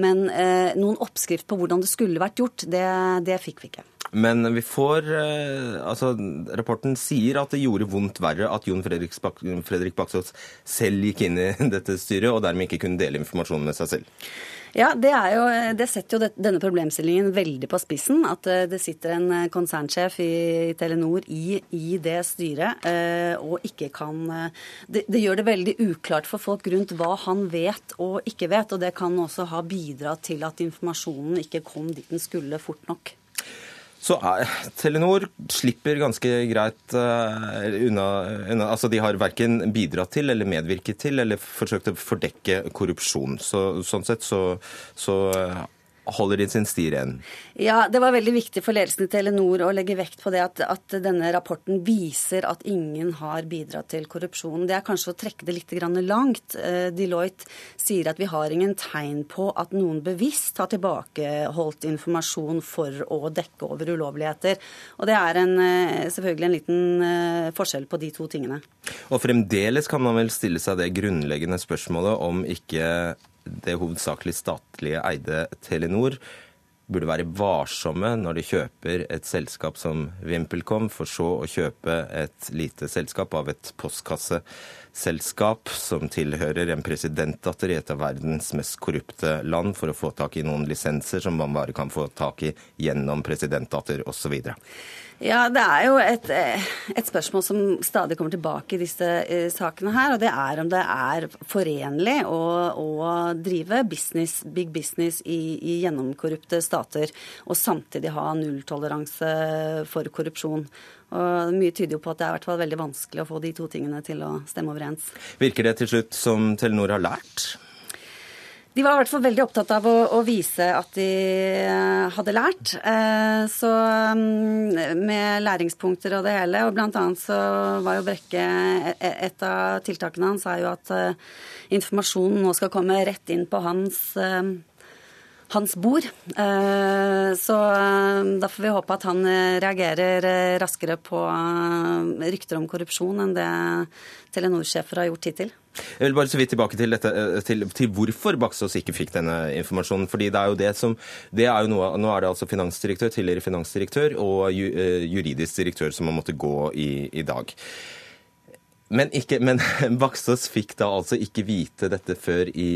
Men eh, noen oppskrift på hvordan det skulle vært gjort, det, det fikk vi ikke. Men vi får eh, Altså, rapporten sier at det gjorde vondt verre at Jon Fredrik, Bak Fredrik Baksås selv gikk inn i dette styret, og dermed ikke kunne dele informasjon med seg selv. Ja, det, jo, det, setter jo denne problemstillingen veldig på spissen. At eh, det sitter en eh, konsernsjef i Telenor i, i det styret og ikke kan det, det, gjør det veldig uklart for folk rundt hva han vet og ikke vet. Og det kan også ha bidratt til at informasjonen ikke kom dit den skulle fort nok. Så er, Telenor slipper ganske greit uh, unna, unna, altså De har verken bidratt til eller medvirket til eller forsøkt å fordekke korrupsjon. Så, sånn sett så, så holder de sin sti ren? Ja, det var veldig viktig for ledelsen i Telenor å legge vekt på det at, at, denne rapporten viser at ingen har bidratt til korrupsjon. Det er kanskje å trekke det litt langt. Eh, Deloitte sier at vi har ingen tegn på at noen bevisst har tilbakeholdt informasjon for å dekke over ulovligheter. Og det er en, eh, selvfølgelig en liten eh, forskjell på de to tingene. Og fremdeles kan man vel stille seg det grunnleggende spørsmålet om ikke det hovedsakelig statlige eide Telenor burde være varsomme når de kjøper et selskap som VimpelCom, for så å kjøpe et lite selskap av et postkasseselskap som tilhører en presidentdatter i et av verdens mest korrupte land, for å få tak i noen lisenser som man bare kan få tak i gjennom presidentdatter osv. Ja, Det er jo et, eh, et, spørsmål som stadig kommer tilbake i disse uh, sakene her. Og det er om det er forenlig å, å drive business, big business i, i, gjennomkorrupte stater og samtidig ha nulltoleranse for korrupsjon. Og Mye tyder jo på at det er hvert veldig vanskelig å få de to tingene til å stemme overens. Virker det til slutt som Telenor har lært? De var i hvert fall veldig opptatt av å, å vise at de eh, hadde lært. Eh, så mm, med læringspunkter og det hele. Og blant annet så var jo Brekke e, e, Et av tiltakene hans er jo at eh, informasjonen nå skal komme rett inn på hans hans bord. Så da får vi håpe at han reagerer raskere på rykter om korrupsjon enn det Telenor-sjefer har gjort hittil. Jeg vil bare så vidt tilbake til, dette, eh, til, til hvorfor Baksås ikke fikk denne informasjonen. fordi det er jo det som, det er jo noe, Nå er det altså finansdirektør, tidligere finansdirektør og ju, juridisk direktør som har måttet gå i, i dag. Men, ikke, men Baksås fikk da altså ikke vite dette før i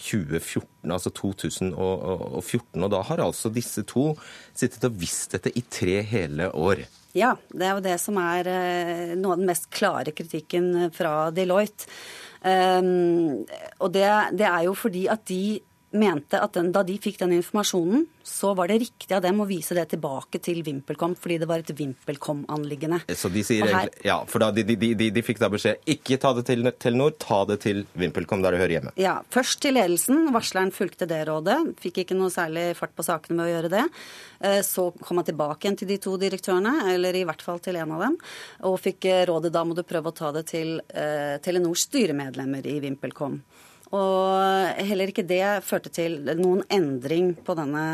2014, eh, altså 2014. Og da har altså disse to sittet og visst dette i tre hele år. Ja, det er jo det som er eh, noe av den mest klare kritikken fra Deloitte. Um, og det, det, er jo fordi at de mente at den, da de fikk den informasjonen, så var det riktig av dem å vise det tilbake til VimpelCom, fordi det var et VimpelCom-anliggende. Så de sier her, ja, for da de, de, de, de, fikk da beskjed ikke ta det til Telenor, ta det til VimpelCom, der det hører hjemme. Ja, først til ledelsen. Varsleren fulgte det rådet. Fikk ikke noe særlig fart på sakene med å gjøre det. Eh, så kom han tilbake igjen til de to direktørene, eller i hvert fall til en av dem, og fikk eh, rådet da må du prøve å ta det til eh, Telenors styremedlemmer i VimpelCom. Og heller ikke det førte til noen endring på denne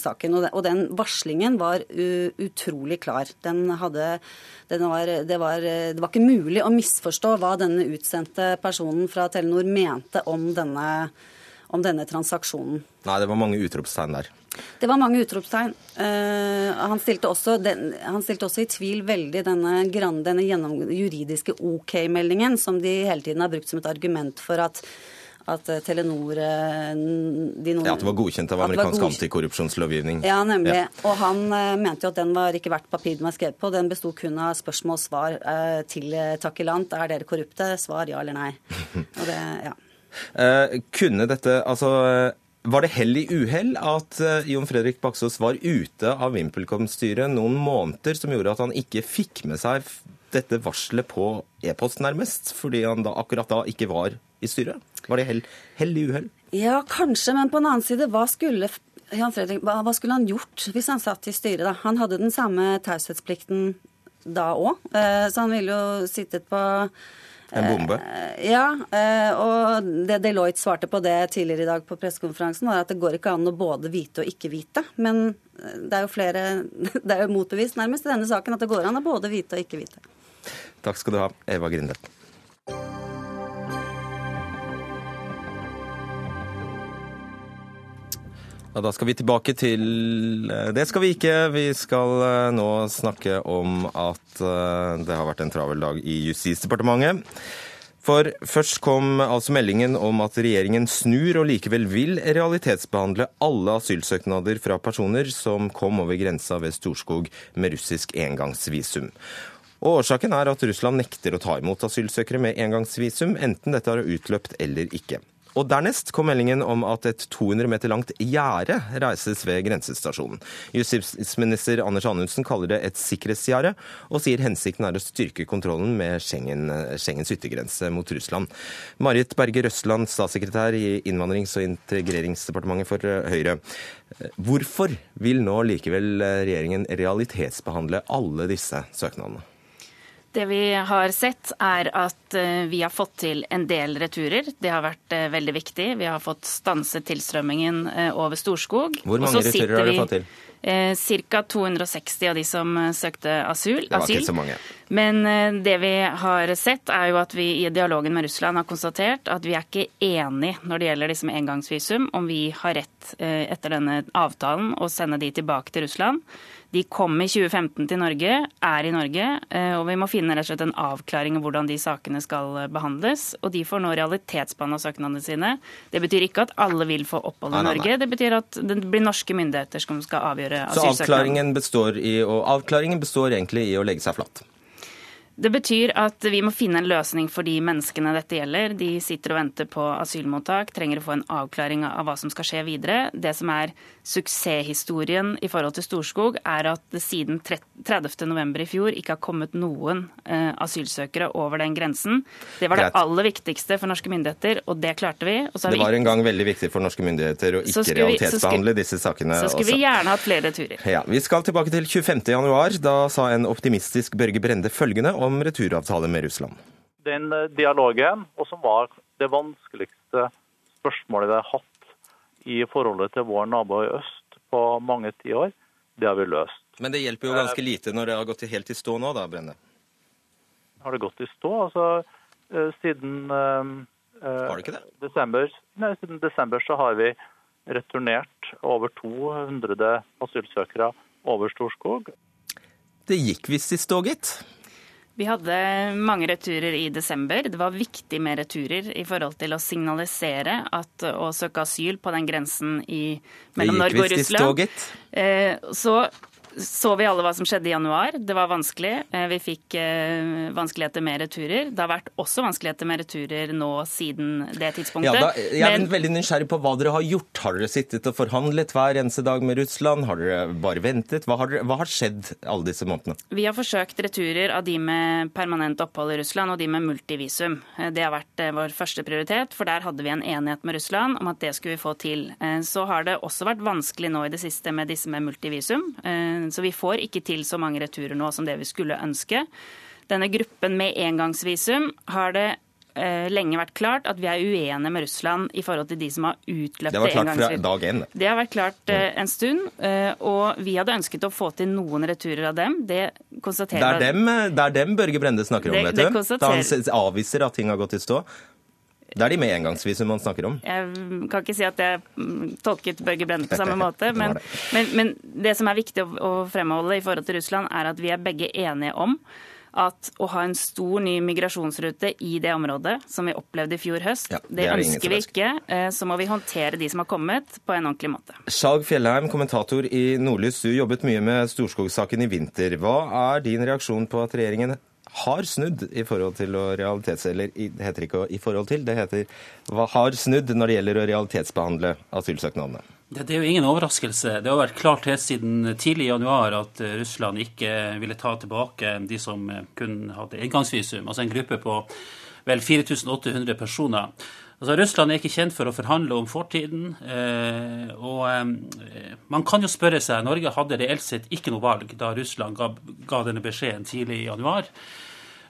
saken. Og den varslingen var utrolig klar. Den hadde den var, det, var, det var ikke mulig å misforstå hva denne utsendte personen fra Telenor mente om denne, om denne transaksjonen. Nei, det var mange utropstegn der. Det var mange utropstegn. Uh, han, stilte også, den, han, stilte også, i tvil veldig denne, denne juridiske OK-meldingen, som de hele tiden har brukt som et argument for at at eh, Telenor eh, noen, Ja, At det var godkjent av amerikansk godkjent. antikorrupsjonslovgivning. Ja, nemlig. Ja. Og han uh, mente jo at den var ikke verdt papir den var skrevet på. Den besto kun av spørsmål og svar uh, til Takilant. Er dere korrupte? Svar ja eller nei. Det, ja. Uh, kunne dette Altså var det hell i uhell at Jon Fredrik Baksås var ute av VimpelCom-styret noen måneder, som gjorde at han ikke fikk med seg dette varselet på e-post, nærmest, fordi han da, akkurat da ikke var i styret? Var det hell, hell i uhell? Ja, kanskje, men på en annen side, hva skulle Jan Fredrik, hva, skulle han gjort hvis han satt i styret? da? Han hadde den samme taushetsplikten da òg, eh, så han ville jo sittet på en bombe? Eh, ja, eh, og det Deloitte svarte på det tidligere i dag på pressekonferansen, var at det går ikke an å både vite og ikke vite. Men det er jo flere Det er jo motbevist nærmest i denne saken at det går an å både vite og ikke vite. Takk skal du ha, Eva Grinde. Ja, da skal vi tilbake til eh, Det skal vi ikke. Vi skal eh, nå snakke om at eh, det har vært en travel dag i Justisdepartementet. For først kom altså meldingen om at regjeringen snur og likevel vil realitetsbehandle alle asylsøknader fra personer som kom over grensa ved Storskog med russisk engangsvisum. Og Årsaken er at Russland nekter å ta imot asylsøkere med engangsvisum, enten dette har utløpt eller ikke. Og Dernest kom meldingen om at et 200 meter langt gjerde reises ved grensestasjonen. Justisminister Anders Anundsen kaller det et sikkerhetsgjerde, og sier hensikten er å styrke kontrollen med Schengen, Schengens yttergrense mot Russland. Marit Berge Røsland, statssekretær i Innvandrings- og integreringsdepartementet for Høyre. Hvorfor vil nå likevel regjeringen realitetsbehandle alle disse søknadene? Det vi har sett, er at eh, vi har fått til en del returer. Det har vært eh, veldig viktig. Vi har fått stanset tilstrømmingen eh, over Storskog. Hvor mange returer har du fått til? Ca. 260 av de som søkte asyl. Det var ikke så mange. Men det vi har sett, er jo at vi i dialogen med Russland har konstatert at vi er ikke enige når det gjelder disse med engangsvisum, om vi har rett etter denne avtalen å sende de tilbake til Russland. De kom i 2015 til Norge, er i Norge, eh, og vi må finne rett og slett en avklaring av hvordan de sakene skal eh, behandles. Og de får nå realitetsbehandla søknadene sine. Det betyr ikke at alle vil få opphold i Norge, det betyr at det blir norske myndigheter som skal avgjøre asylsøknaden. Så avklaringen består, i, avklaringen består egentlig i å legge seg flatt? Det betyr at vi må finne en løsning for de menneskene dette gjelder. De sitter og venter på asylmottak, trenger å få en avklaring av hva som skal skje videre. Det som er suksesshistorien i forhold til Storskog, er at det siden 30.11. i fjor ikke har kommet noen eh, asylsøkere over den grensen. Det var det aller viktigste for norske myndigheter, og det klarte vi. det var en gang veldig viktig for norske myndigheter å ikke realitetsbehandle disse sakene. Så skulle også. vi gjerne hatt flere turer. Ja, Vi skal tilbake til 25.1. Da sa en optimistisk Børge Brende følgende om om returavtale med Russland. Den eh, dialogen, og som var det vanskeligste spørsmålet vi har hatt i forholdet til vår nabo i øst på mange tiår, det har vi løst. Men det hjelper jo ganske lite når det har gått helt i stå nå, da, Brenne? Har det gått i stå? Altså, eh, siden har det ikke det? Desember, nei, siden desember så har vi returnert over 200 asylsøkere over Storskog. Det gikk visst i stå, gitt? Vi hadde mange returer i desember. Det var viktig med returer i forhold til å signalisere at å søke asyl på den grensen i, mellom Norge og Russland. Eh, så så vi alle hva som skjedde i januar. Det var vanskelig. Eh, vi fikk eh, vanskeligheter med returer. Det har vært også vanskeligheter med returer nå siden det tidspunktet. Ja, da, jeg er Men, veldig nysgjerrig på hva dere har gjort. Har dere sittet og forhandlet hver eneste dag med Russland? Har dere bare ventet? Hva har, hva har skjedd alle disse månedene? Vi har forsøkt returer av de med permanent opphold i Russland og de med multivisum. Eh, det har vært vår første prioritet, for der hadde vi en enighet med Russland om at det skulle vi få til. Så har det også vært vanskelig nå i det siste med disse med multivisum så vi får ikke til så mange returer nå som det vi skulle ønske. Denne gruppen med engangsvisum har det eh, lenge vært klart at vi er uenige med Russland i forhold til de som har utløpt Det én? Det har vært klart uh, en stund. Uh, og vi hadde ønsket å få til noen returer av dem. Det konstaterer Det er dem, det er dem Børge Brende snakker om, det, vet du. Da han avviser at ting har gått i stå. Det er de med engangsvisum man snakker om? Jeg kan ikke si at jeg tolket Børge Brende på samme måte. Men, men, men, det som er viktig å, fremholde i forhold til Russland, er at vi er begge enige om at å ha en stor ny migrasjonsrute i det området, som vi opplevde i fjor høst, ja, det, det ønsker vi ikke. Eh, så må vi håndtere de som har kommet, på en ordentlig måte. Skjalg Fjellheim, kommentator i Nordlys, du jobbet mye med Storskog-saken i vinter. Hva er din reaksjon på at regjeringen har snudd i forhold til å realitets... Eller det heter ikke i forhold til, det heter hva har snudd når det gjelder å realitetsbehandle asylsøknadene. Det, er jo ingen overraskelse. Det har vært klart helt siden tidlig i januar at eh, Russland ikke ville ta tilbake de som eh, kun hadde engangsvisum, altså en gruppe på vel 4800 personer. Altså, Russland er ikke kjent for å forhandle om fortiden. Eh, og Man kan jo spørre seg Norge hadde reelt sett ikke noe valg da Russland ga, ga denne beskjeden tidlig i januar.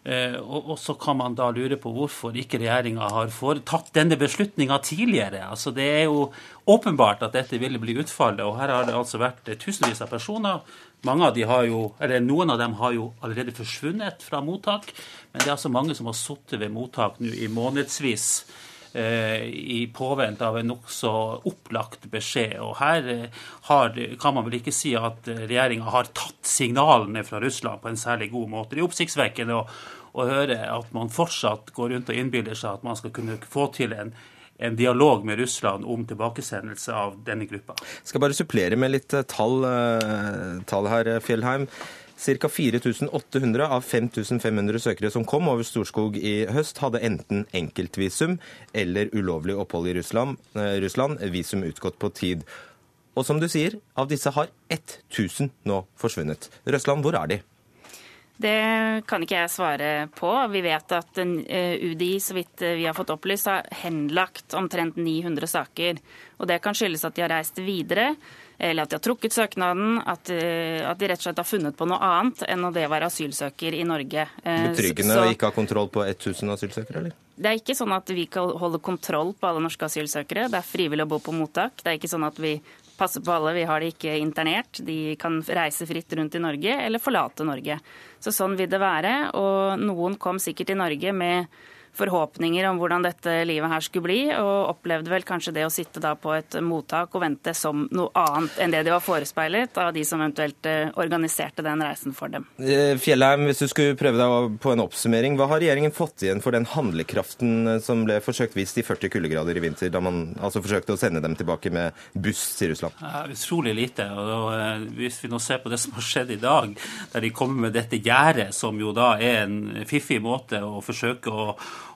Eh, og, og, så kan man da lure på hvorfor ikke regjeringa har tatt denne beslutninga tidligere. Altså Det er jo åpenbart at dette ville bli utfallet, og her har det altså vært tusenvis av personer. Mange av de har jo, eller Noen av dem har jo allerede forsvunnet fra mottak, men det er altså mange som har sittet ved mottak nå i månedsvis eh, i påvente av en nokså opplagt beskjed. Og her eh, har, kan man vel ikke si at regjeringa har tatt signalene fra Russland på en særlig god måte. Det er oppsiktsvekkende å, å høre at man fortsatt går rundt og innbiller seg at man skal kunne få til en, en dialog med Russland om tilbakesendelse av denne gruppa. Jeg skal bare supplere med litt eh, tall, eh, tall her, eh, Fjellheim. Ca. 4800 av 5500 søkere som kom over Storskog i høst, hadde enten enkeltvisum eller ulovlig opphold i Russland, Russland visum utgått på tid. Og som du sier, av disse har 1000 nå forsvunnet. Røsland, hvor er de? Det kan ikke jeg svare på. Vi vet at eh, UDI, så vidt eh, vi har fått opplyst, har henlagt omtrent 900 saker. Og Det kan skyldes at de har reist videre, eller at de har trukket søknaden. At, eh, at de rett og slett har funnet på noe annet enn å det være asylsøker i Norge. Betryggende å ikke ha kontroll på 1000 asylsøkere, eller? Det er ikke sånn at vi kan holde kontroll på alle norske asylsøkere. Det er frivillig å bo på mottak. Det er ikke sånn at vi passer på alle. Vi har de ikke internert. De kan reise fritt rundt i Norge eller forlate Norge. Så sånn vil det være. Og noen kom sikkert til Norge med forhåpninger om hvordan dette livet her skulle bli, og opplevde vel kanskje det å sitte da på et mottak og vente som noe annet enn det de var forespeilet av de som eventuelt eh, organiserte den reisen for dem. Eh, Fjellheim, hvis du skulle prøve deg på en oppsummering, hva har regjeringen fått igjen for den handlekraften eh, som ble forsøkt vist i 40 kuldegrader i vinter, da man altså forsøkte å sende dem tilbake med buss til Russland? Ja, utrolig lite. og Hvis vi nå ser på det som har skjedd i dag, der de kommer med dette gjerdet, som jo da er en fiffig måte å forsøke å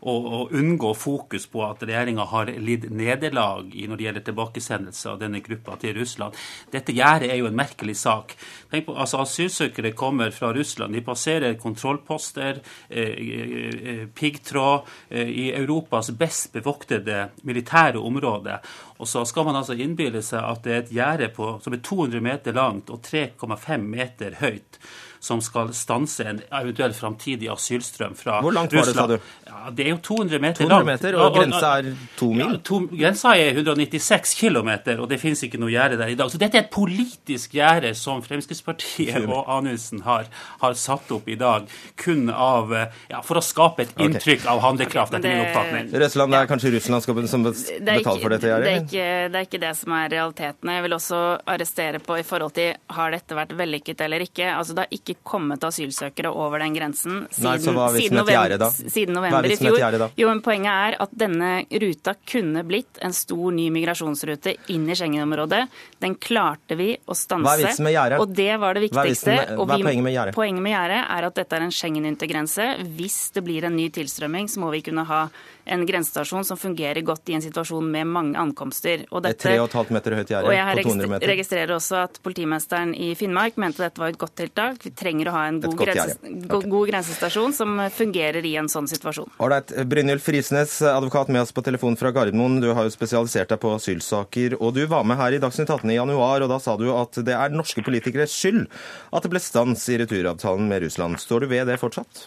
å, å unngå fokus på at regjeringa har lidd nederlag når det gjelder tilbakesendelse av denne gruppa til Russland. Dette gjerdet er jo en merkelig sak. Tenk på, altså Asylsøkere kommer fra Russland. De passerer kontrollposter, eh, eh, eh piggtråd, eh, i Europas best bevoktede militære område. Og så skal man altså innbille seg at det er et gjerde som er 200 meter langt og 3,5 meter høyt som skal stanse en eventuell framtidig asylstrøm fra Russland. Hvor langt var det, sa du? Ja, det er jo 200 meter 200 meter, og, og grensa er to mil? Ja, to, grensa er 196 km, og det finnes ikke noe gjerde der i dag. Så dette er et politisk gjerde som Fremskrittspartiet og Anundsen har, har, satt opp i dag, kun av, ja, for å skape et inntrykk okay. av handlekraft, etter min oppfatning. Russland, det er kanskje Russland som betaler for dette gjerdet? Det, det er ikke det som er realiteten. Jeg vil også arrestere på i forhold til har dette vært vellykket eller ikke. Altså, det har ikke ikke kommet asylsøkere over den grensen siden, Nei, så hva siden, november, da? siden november i fjor. Da? jo, men Poenget er at denne ruta kunne blitt en stor ny migrasjonsrute inn i Schengen-området. Den klarte vi å stanse. Hva er vitsen med gjerdet? Og det var det viktigste. Hva er, med, hva er poenget med gjerdet? Poenget med gjerdet er at dette er en Schengen-intergrense. Hvis det blir en ny tilstrømming, så må vi kunne ha en grensestasjon som fungerer godt i en situasjon med mange ankomster. Og dette, et 3,5 meter høyt gjerde på 200 meter. Jeg registrerer også at politimesteren i Finnmark mente dette var et godt tiltak. Vi trenger å ha en god, grenses, okay. god grensestasjon som fungerer i en sånn situasjon. Ålreit. Brynjulf Risnes, advokat med oss på telefon fra Gardermoen. Du har jo spesialisert deg på asylsaker, og du var med her i Dagsnytt 18 i januar, og da sa du at det er norske politikeres skyld at det ble stans i returavtalen med Russland. Står du ved det fortsatt?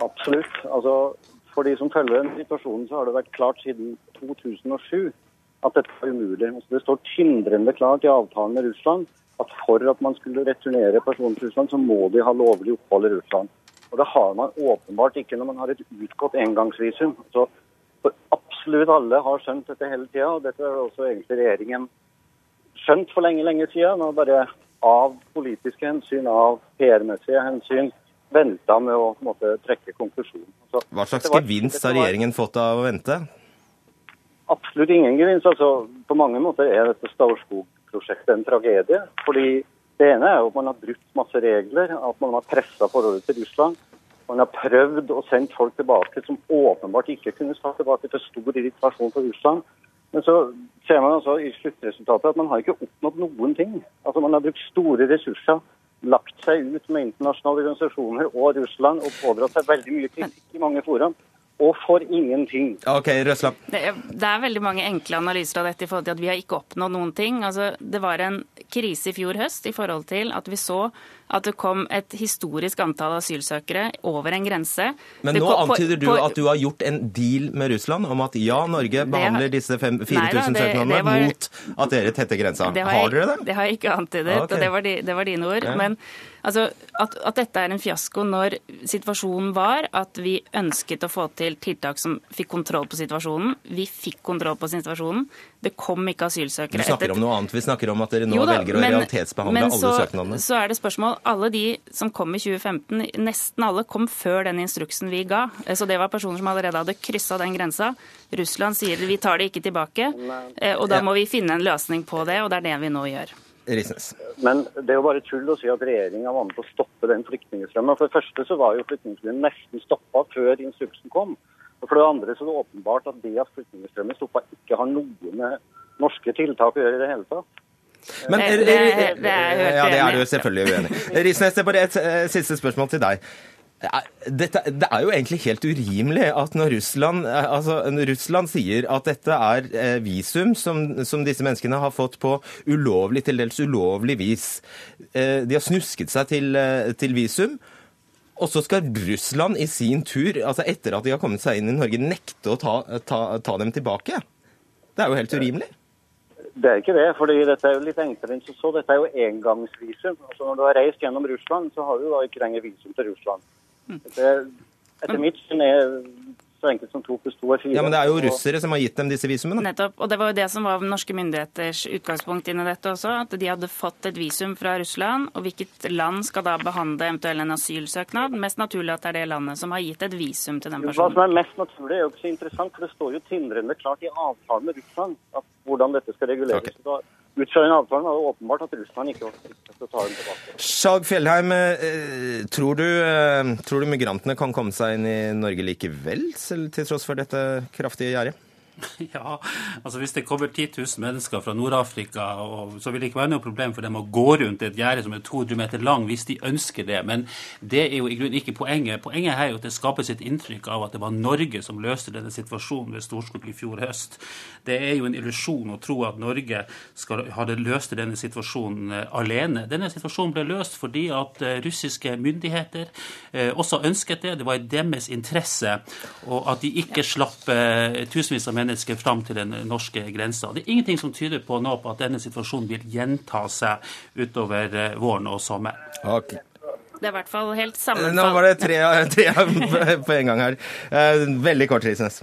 Absolutt. Altså, for de som følger den situasjonen, så har det vært klart siden 2007 at dette var umulig. Altså, det står tindrende klart i avtalen med Russland at for at man skulle returnere personer til Russland, så må de ha lovlig opphold i Russland. Og Det har man åpenbart ikke når man har et utgått engangsvisum. Så absolutt alle har skjønt dette hele tida, og dette har også egentlig regjeringen skjønt for lenge, lenge siden. Nå bare av politiske hensyn, av PR-messige hensyn, venta med å måtte, trekke konklusjonen. Så, Hva slags var, gevinst har regjeringen fått av å vente? Absolutt ingen gevinst. Altså, på mange måter er dette Staurskog-prosjektet en tragedie. fordi det ene er jo at man har brutt masse regler, at man har pressa forholdet til Russland. Man har prøvd å sende folk tilbake som åpenbart ikke kunne stå tilbake til stor irritasjon for Russland. Men så ser man altså i sluttresultatet at man har ikke oppnådd noen ting. Altså Man har brukt store ressurser lagt seg ut med internasjonale organisasjoner og Russland og pådratt seg veldig mye kritikk i mange forum. Og for ingenting. Ok, Røsland. Det, det, er veldig mange enkle analyser av dette i forhold til at vi har ikke oppnådd noen ting. Altså, det var en krise i fjor høst i forhold til at vi så at det kom et historisk antall asylsøkere over en grense. Men nå kom, antyder du på, at du har gjort en deal med Russland om at ja, Norge behandler har, disse 4000 søknadene mot at dere tetter grensa. Har, har, dere det? Det har jeg ikke antydet, okay. og det var, de, det var, dine ord. Ja. Men altså, at, at, dette er en fiasko når situasjonen var at vi ønsket å få til tiltak som fikk kontroll på situasjonen. Vi fikk kontroll på situasjonen. Det kom ikke asylsøkere. Du snakker om noe annet. Vi snakker om at dere nå da, velger å men, realitetsbehandle men alle søknadene. Så er det spørsmål alle de som kom i 2015, nesten alle kom før den instruksen vi ga. Så det var personer som allerede hadde kryssa den grensa. Russland sier vi tar det ikke tilbake. Eh, og da må vi finne en løsning på det, og det er det vi nå gjør. Risnes. Men det er jo bare tull å si at regjeringa var med på å stoppe den flyktningstrømmen. For det første så var jo flyktningstrømmen nesten stoppa før instruksen kom. Og For det andre så er det åpenbart at det at flyktningstrømmen stoppa, ikke har noe med norske tiltak å gjøre i det hele tatt. Men, det, det, det er ja, det er du selvfølgelig uenig i. Risnes, det er bare et uh, siste spørsmål til deg. Dette, det er jo egentlig helt urimelig at når Russland, altså når Russland sier at dette er eh, visum som, som, disse menneskene har fått på ulovlig, til dels ulovlig vis. Eh, de har snusket seg til, eh, til visum. Og så skal Russland i sin tur, altså etter at de har kommet seg inn i Norge, nekte å ta, ta, ta dem tilbake. Det er jo helt urimelig. Det er ikke det, fordi dette er jo litt enklere enn så. Dette er jo engangsvisum. Altså Når du har reist gjennom Russland, så har du da ikke lenger visum til Russland. Etter mitt syn er så enkelt som to pluss to er fire. Ja, Men det er jo russere som har gitt dem disse visumene. Nettopp. Og det var jo det som var norske myndigheters utgangspunkt inn i dette også. At de hadde fått et visum fra Russland. Og hvilket land skal da behandle eventuelt en asylsøknad? Mest naturlig at det er det landet som har gitt et visum til den personen. Hva som er mest naturlig, er jo ikke så interessant, for det står jo tindrende klart i avtalen med Russland at hvordan dette skal reguleres. Da, ut fra den avtalen var det åpenbart at Russland ikke var forpliktet til å ta dem tilbake. Skjalg Fjellheim, eh, tror du, eh, tror du migrantene kan komme seg inn i Norge likevel, til tross for dette kraftige gjerdet? Ja, altså Hvis det kommer 10 000 mennesker fra Nord-Afrika, så vil det ikke være noe problem for dem å gå rundt et gjerde som er 200 meter lang, hvis de ønsker det. Men det er jo i grunnen ikke poenget. Poenget her er jo at det skapes et inntrykk av at det var Norge som løste denne situasjonen ved Storskog i fjor høst. Det er jo en illusjon å tro at Norge skal, hadde løst denne situasjonen eh, alene. Denne situasjonen ble løst fordi at eh, russiske myndigheter eh, også ønsket det. Det var i deres interesse, og at de ikke slapp tusenvis av mennesker fram til den norske grensa. Det er ingenting som tyder på nå på at denne situasjonen vil gjenta seg utover eh, våren og sommeren. Okay. Det er i hvert fall helt Nå var det tre, tre på en gang her. Eh, Veldig kort, Risnes.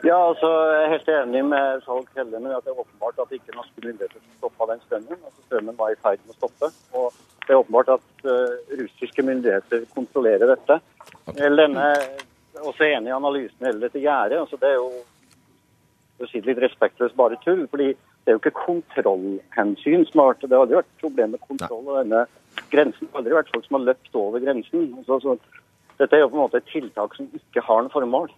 Ja, altså, Jeg er helt enig med Skjalg Helle, men at det er åpenbart at ikke norske myndigheter stoppa den strømmen. Altså, Strømmen var i ferd med å stoppe. og Det er åpenbart at uh, russiske myndigheter kontrollerer dette. Okay. denne, er også enig i analysen hele dette gjerdet. Altså, det er jo å si det litt respektløst bare tull. fordi det er jo ikke kontrollhensyn som har vært Det har aldri vært problem med kontroll. og denne grensen. Det har aldri vært folk som har løpt over grensen. Så, så, dette er jo på en måte et tiltak som ikke har noe formål.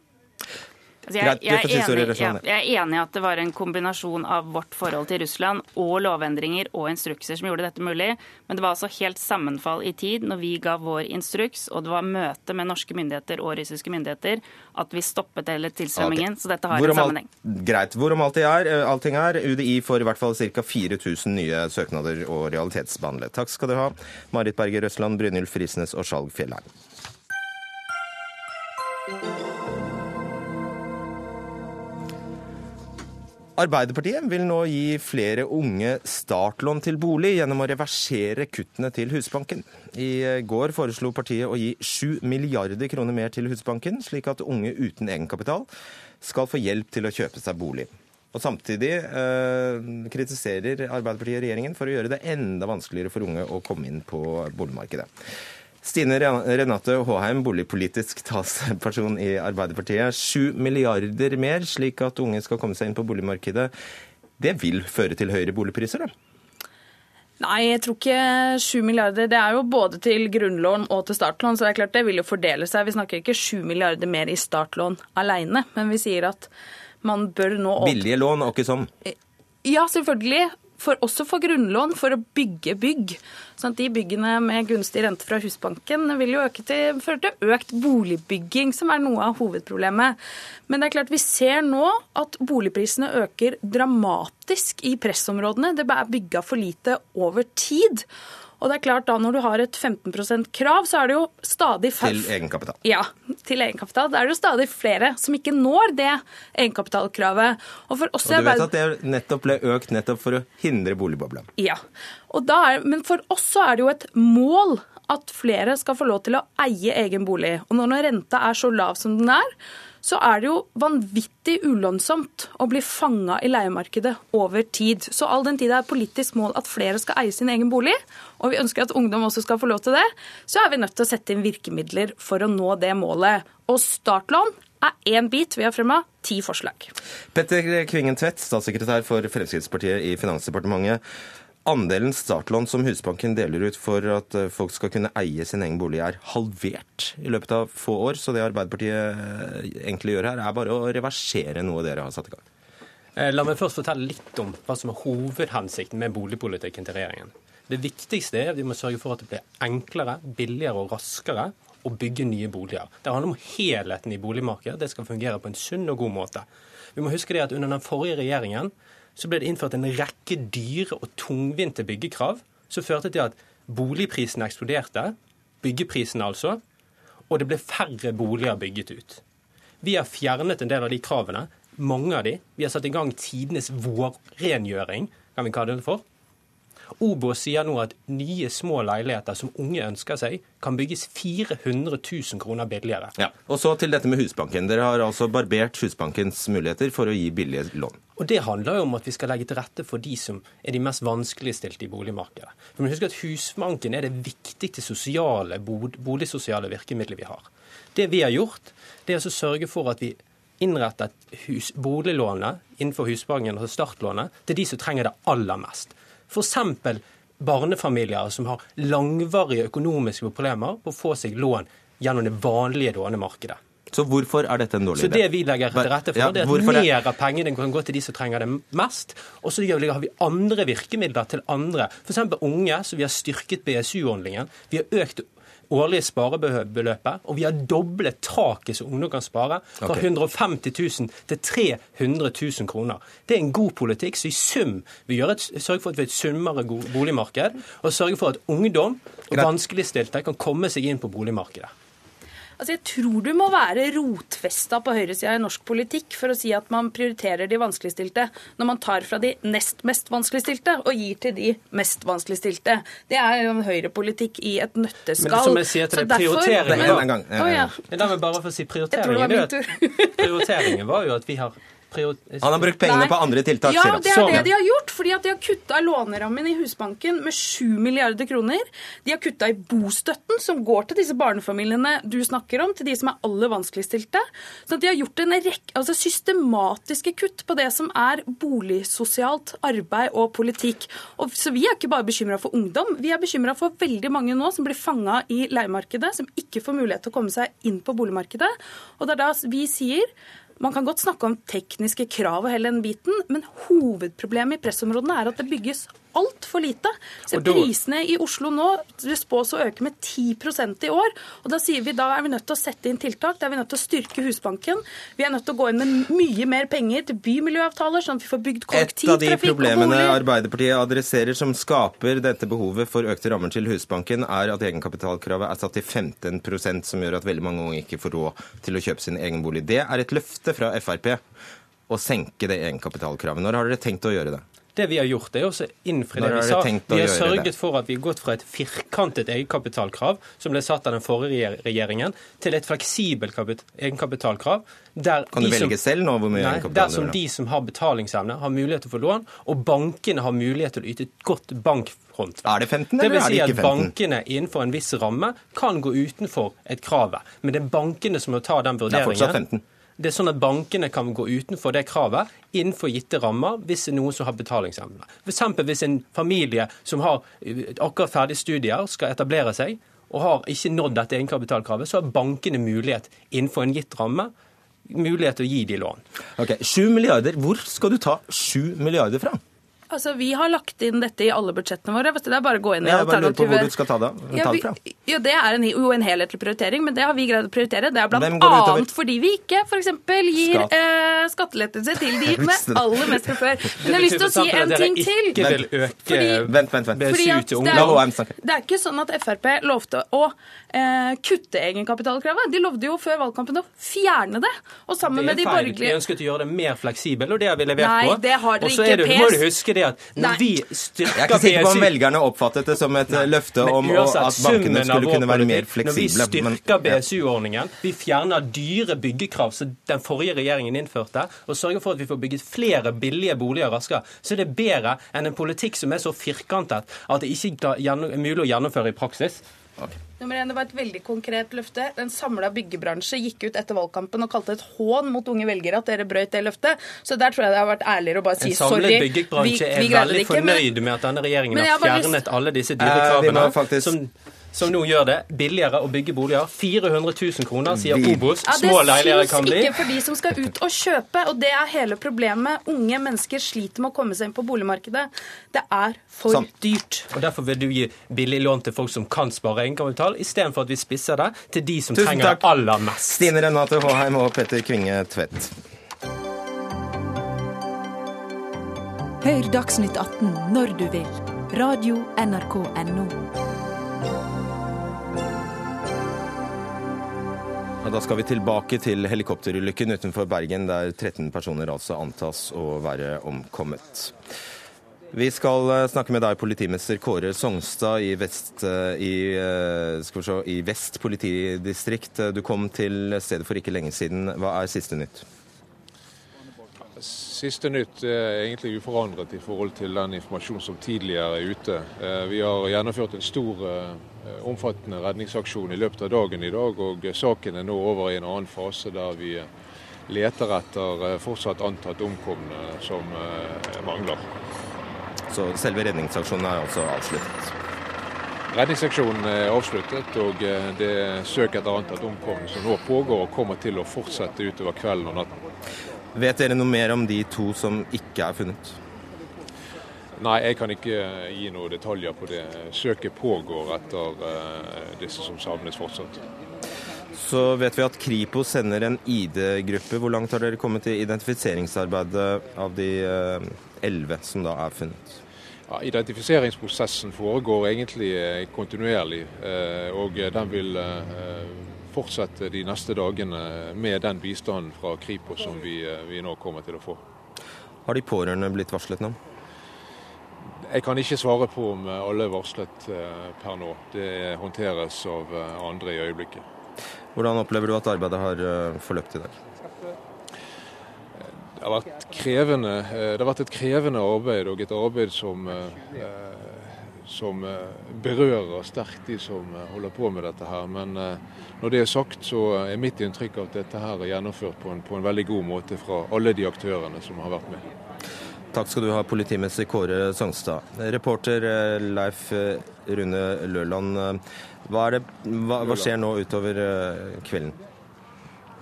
Altså, jeg, er enig, ja, jeg er enig i at det var en kombinasjon av vårt forhold til Russland og lovendringer og instrukser som gjorde dette mulig. Men det var altså helt sammenfall i tid når vi ga vår instruks, og det var møte med norske myndigheter og russiske myndigheter, at vi stoppet hele tilstrømmingen. Så dette har en sammenheng. alt-. Greit. Hvorom allting er, eh, allting er, UDI får i hvert fall ca. 4000 nye søknader å realitetsbehandle. Takk skal dere ha, Marit Berger Røsland, Brynjulf Risnes og Skjalg Fjellheim. Arbeiderpartiet vil nå gi flere unge startlån til bolig gjennom å reversere kuttene til Husbanken. I går foreslo partiet å gi 7 milliarder kroner mer til Husbanken, slik at unge uten egenkapital skal få hjelp til å kjøpe seg bolig. Og Samtidig eh, kritiserer Arbeiderpartiet regjeringen for å gjøre det enda vanskeligere for unge å komme inn på boligmarkedet. Stine Renate Håheim, boligpolitisk talsperson i Arbeiderpartiet. 7 milliarder mer, slik at unge skal komme seg inn på boligmarkedet. Det vil føre til høyere boligpriser, da? Nei, jeg tror ikke 7 milliarder. Det er jo både til grunnlån og til startlån, så det er klart det vil jo fordele seg. Vi snakker ikke 7 milliarder mer i startlån alene, men vi sier at man bør nå Billige lån og ikke sånn. Ja, selvfølgelig. For, også for grunnlån, for å bygge bygg. Sånn at de byggene med gunstig rente fra Husbanken vil jo til, føre til økt boligbygging, som er noe av hovedproblemet. Men det er klart vi ser nå at boligprisene øker dramatisk i pressområdene. Det er bygga for lite over tid. Og det er klart da Når du har et 15 %-krav, så er det jo stadig færre Til egenkapital. ja, til egenkapital. Da er det jo stadig flere som ikke når det egenkapitalkravet. Og Og du vet at det nettopp ble økt nettopp for å hindre boligbobla. Ja. Er, men for oss så er det jo et mål at flere skal få lov til å eie egen bolig. Og når renta er så lav som den er, så er det jo vanvittig ulønnsomt å bli fanga i leiemarkedet over tid. Så all den tid det er politisk mål at flere skal eie sin egen bolig, og vi ønsker at ungdom også skal få lov til det, så er vi nødt til å sette inn virkemidler for å nå det målet. Og startlån er én bit. Vi har fremma ti forslag. Petter Kvingen Tvedt, statssekretær for Fremskrittspartiet i Finansdepartementet. Andelen startlån som Husbanken deler ut for at eh, folk skal kunne eie sin egen bolig, er halvert i løpet av få år. Så det Arbeiderpartiet eh, egentlig gjør her, er bare å reversere noe dere har satt i gang. Eh, La meg først fortelle litt om hva som er hovedhensikten med boligpolitikken til regjeringen. Det viktigste er at vi må sørge for at det blir enklere, billigere og raskere å bygge nye boliger. Det handler om helheten i boligmarkedet. Det skal fungere på en sunn og god måte. Vi må huske det at under den forrige regjeringen så ble det innført en rekke dyre og tungvinte byggekrav som førte til at boligprisene eksploderte, byggeprisene altså, og det ble færre boliger bygget ut. Vi har fjernet en del av de kravene, mange av de. Vi har satt i gang tidenes vårrengjøring, kan vi kalle det for. Obo sier nå at nye små leiligheter som unge ønsker seg, kan bygges 400 000 kroner billigere. Ja. Og så til dette med Husbanken. Dere har altså barbert Husbankens muligheter for å gi billige lån. Og Det handler jo om at vi skal legge til rette for de som er de mest vanskeligstilte i boligmarkedet. For man at Husbanken er det viktigste sosiale, boligsosiale virkemidlet vi har. Det vi har gjort, det er å sørge for at vi innretter hus, boliglånet innenfor Husbanken, altså startlånet, til de som trenger det aller mest. F.eks. barnefamilier som har langvarige økonomiske problemer på å få seg lån gjennom det vanlige lånemarkedet. Så hvorfor er dette en dårlig idé? Så Det vi legger til rette for, ja, det er at mer av pengene kan gå til de som trenger det mest. Og så har vi andre virkemidler til andre. F.eks. unge, så vi har styrket BSU-ordningen. Vi har økt årlige sparebeløpet, og vi har doblet taket som ungdom kan spare, fra okay. 150 000 til 300 000 kroner. Det er en god politikk så i sum vi gjør et, sørger for at vi har et sunnere boligmarked, og sørger for at ungdom og vanskeligstilte kan komme seg inn på boligmarkedet. Altså, jeg tror du må være rotfesta på høyresida i norsk politikk for å si at man prioriterer de vanskeligstilte, når man tar fra de nest mest vanskeligstilte og gir til de mest vanskeligstilte. Det er jo en høyrepolitikk i et nøtteskall. Men som jeg sier til deg, prioriteringen var... Ja. La meg bare få si prioriteringen. Prioriteringen var jo at vi har han har brukt pengene Nei. på andre tiltak. Ja, det er det de har gjort. fordi at De har kutta lånerammen i Husbanken med 7 milliarder kroner. De har kutta i bostøtten, som går til disse barnefamiliene du snakker om, til de som er aller vanskeligstilte. Så de har gjort en rekke, altså systematiske kutt på det som er boligsosialt arbeid og politikk. Og, så Vi er ikke bare bekymra for ungdom, vi er bekymra for veldig mange nå som blir fanga i leiemarkedet, som ikke får mulighet til å komme seg inn på boligmarkedet. Og det er da vi sier man kan godt snakke om tekniske krav og hele den biten, men hovedproblemet i pressområdene er at det bygges altfor lite. Så da... Prisene i Oslo nå spås å øke med 10% i år. og Da sier vi da er vi nødt til å sette inn tiltak. Da er vi nødt til å styrke Husbanken. Vi er nødt til å gå inn med mye mer penger til bymiljøavtaler, sånn at vi får bygd kollektivtrafikk Et av de problemene Arbeiderpartiet adresserer som skaper dette behovet for økte rammer til Husbanken, er at egenkapitalkravet er satt til 15% som gjør at veldig mange unge ikke får råd til å kjøpe sin egen bolig. Det er et løfte fra Frp å senke det egenkapitalkravet. Når har dere tenkt å gjøre det? Det vi har gjort, er å innfri det vi sa. Vi har sørget det? for at vi har gått fra et firkantet egenkapitalkrav, som ble satt av den forrige regjeringen, til et fleksibelt egenkapitalkrav. kan du velge som, selv nå hvor mye egenkapital Der som de som har betalingsevne, har mulighet til å få lån, og bankene har mulighet til å yte et godt bankhåndverk. Er det 15, eller det vil si er det ikke 15? at bankene innenfor en viss ramme kan gå utenfor et kravet. Men det er bankene som må ta den vurderingen. Det er fortsatt 15. Det er sånn at Bankene kan gå utenfor det kravet innenfor gitte rammer hvis det er noen som har betalingsevne. F.eks. hvis en familie som har eh, akkurat ferdig studier, skal etablere seg og har ikke nådd dette egenkapitalkravet, så har bankene mulighet innenfor en gitt ramme mulighet til å gi de lån. Ok, 7 milliarder. Hvor skal du ta 7 milliarder fra? Altså, Vi har lagt inn dette i alle budsjettene våre. Det er bare å gå inn i hvor du skal ta det, ja, vi. Ja, Det er en, jo en helhetlig prioritering, men det har vi greid å prioritere. Det er bl.a. fordi vi ikke f.eks. gir Skatt. eh, skattelettelser til de med aller mest fra før. Men jeg har lyst til å si en ting til. Vil øke fordi, vent, vent, vent. Fordi at det, er, det er ikke sånn at Frp lovte å eh, kutte egenkapitalkravet. De lovde jo før valgkampen å fjerne det. Og sammen med de borgerlige De ønsket å gjøre det mer fleksibel, og det har vi levert Nei, på. Det har dere ikke. Det, må du huske det at når Nei. vi styrker Jeg er ikke sikker på om velgerne oppfattet det som et Nei. løfte om uansett, at bankene skulle kunne være mer fleksible. Når vi styrker BSU-ordningen, vi fjerner dyre byggekrav som den forrige regjeringen innførte, og sørger for at vi får bygget flere billige boliger raskere, så er det bedre enn en politikk som er så firkantet at det ikke er mulig å gjennomføre i praksis. Okay. Nummer én, Det var et veldig konkret løfte. En samla byggebransje gikk ut etter valgkampen og kalte et hån mot unge velgere at dere brøt det løftet. Så der tror jeg det har vært ærligere å bare si sorry. En samlet byggebransje er veldig fornøyd med at denne regjeringen har fjernet lyst... alle disse dyrekravene. Eh, som som nå gjør det billigere å bygge boliger. 400 000 kroner, sier Obos. Ja, Små leiligheter kan bli. Det syns ikke for de som skal ut og kjøpe, og det er hele problemet. Unge mennesker sliter med å komme seg inn på boligmarkedet. Det er for sånn. dyrt. Og Derfor vil du gi billig lån til folk som kan spare egenkapital, istedenfor at vi spisser det til de som Tusen trenger takk. det aller mest. Stine Renate Håheim og Petter Kvinge Tvedt. Hør Dagsnytt 18 når du vil. Radio NRK Radio.nrk.no. Ja, da skal vi tilbake til helikopterulykken utenfor Bergen, der 13 personer altså antas å være omkommet. Vi skal eh, snakke med deg, politimester Kåre Songstad i Vest, eh, i, eh, se, i Vest politidistrikt. Du kom til stedet for ikke lenge siden. Hva er siste nytt? Siste nytt er egentlig uforandret i forhold til den informasjonen som tidligere er ute. Vi har gjennomført en stor, omfattende redningsaksjon i løpet av dagen i dag, og saken er nå over i en annen fase der vi leter etter fortsatt antatt omkomne som mangler. Så selve redningsaksjonen er altså avsluttet? Redningsaksjonen er avsluttet, og eh, det er søk etter antatt omkomne som nå pågår og kommer til å fortsette utover kvelden og natten. Vet dere noe mer om de to som ikke er funnet? Nei, jeg kan ikke gi noen detaljer på det. Søket pågår etter uh, disse som savnes fortsatt. Så vet vi at Kripos sender en ID-gruppe. Hvor langt har dere kommet i identifiseringsarbeidet av de uh, elleve som da er funnet? Ja, identifiseringsprosessen foregår egentlig eh, kontinuerlig, eh, og den vil eh, fortsette de neste dagene med den bistanden fra Kripos som vi, vi nå kommer til å få. Har de pårørende blitt varslet nå? Jeg kan ikke svare på om alle er varslet per nå. Det håndteres av andre i øyeblikket. Hvordan opplever du at arbeidet har forløpt i dag? Det har vært krevende. Eh, det har vært et krevende arbeid, og et arbeid som, eh, som eh, berører sterkt de som holder på med dette her. Men når det er sagt, så er mitt inntrykk at dette her er gjennomført på en, på en veldig god måte fra alle de aktørene som har vært med. Takk skal du ha, politimester Kåre Songstad. Reporter Leif Rune Løland, hva, det, hva, hva skjer nå utover kvelden?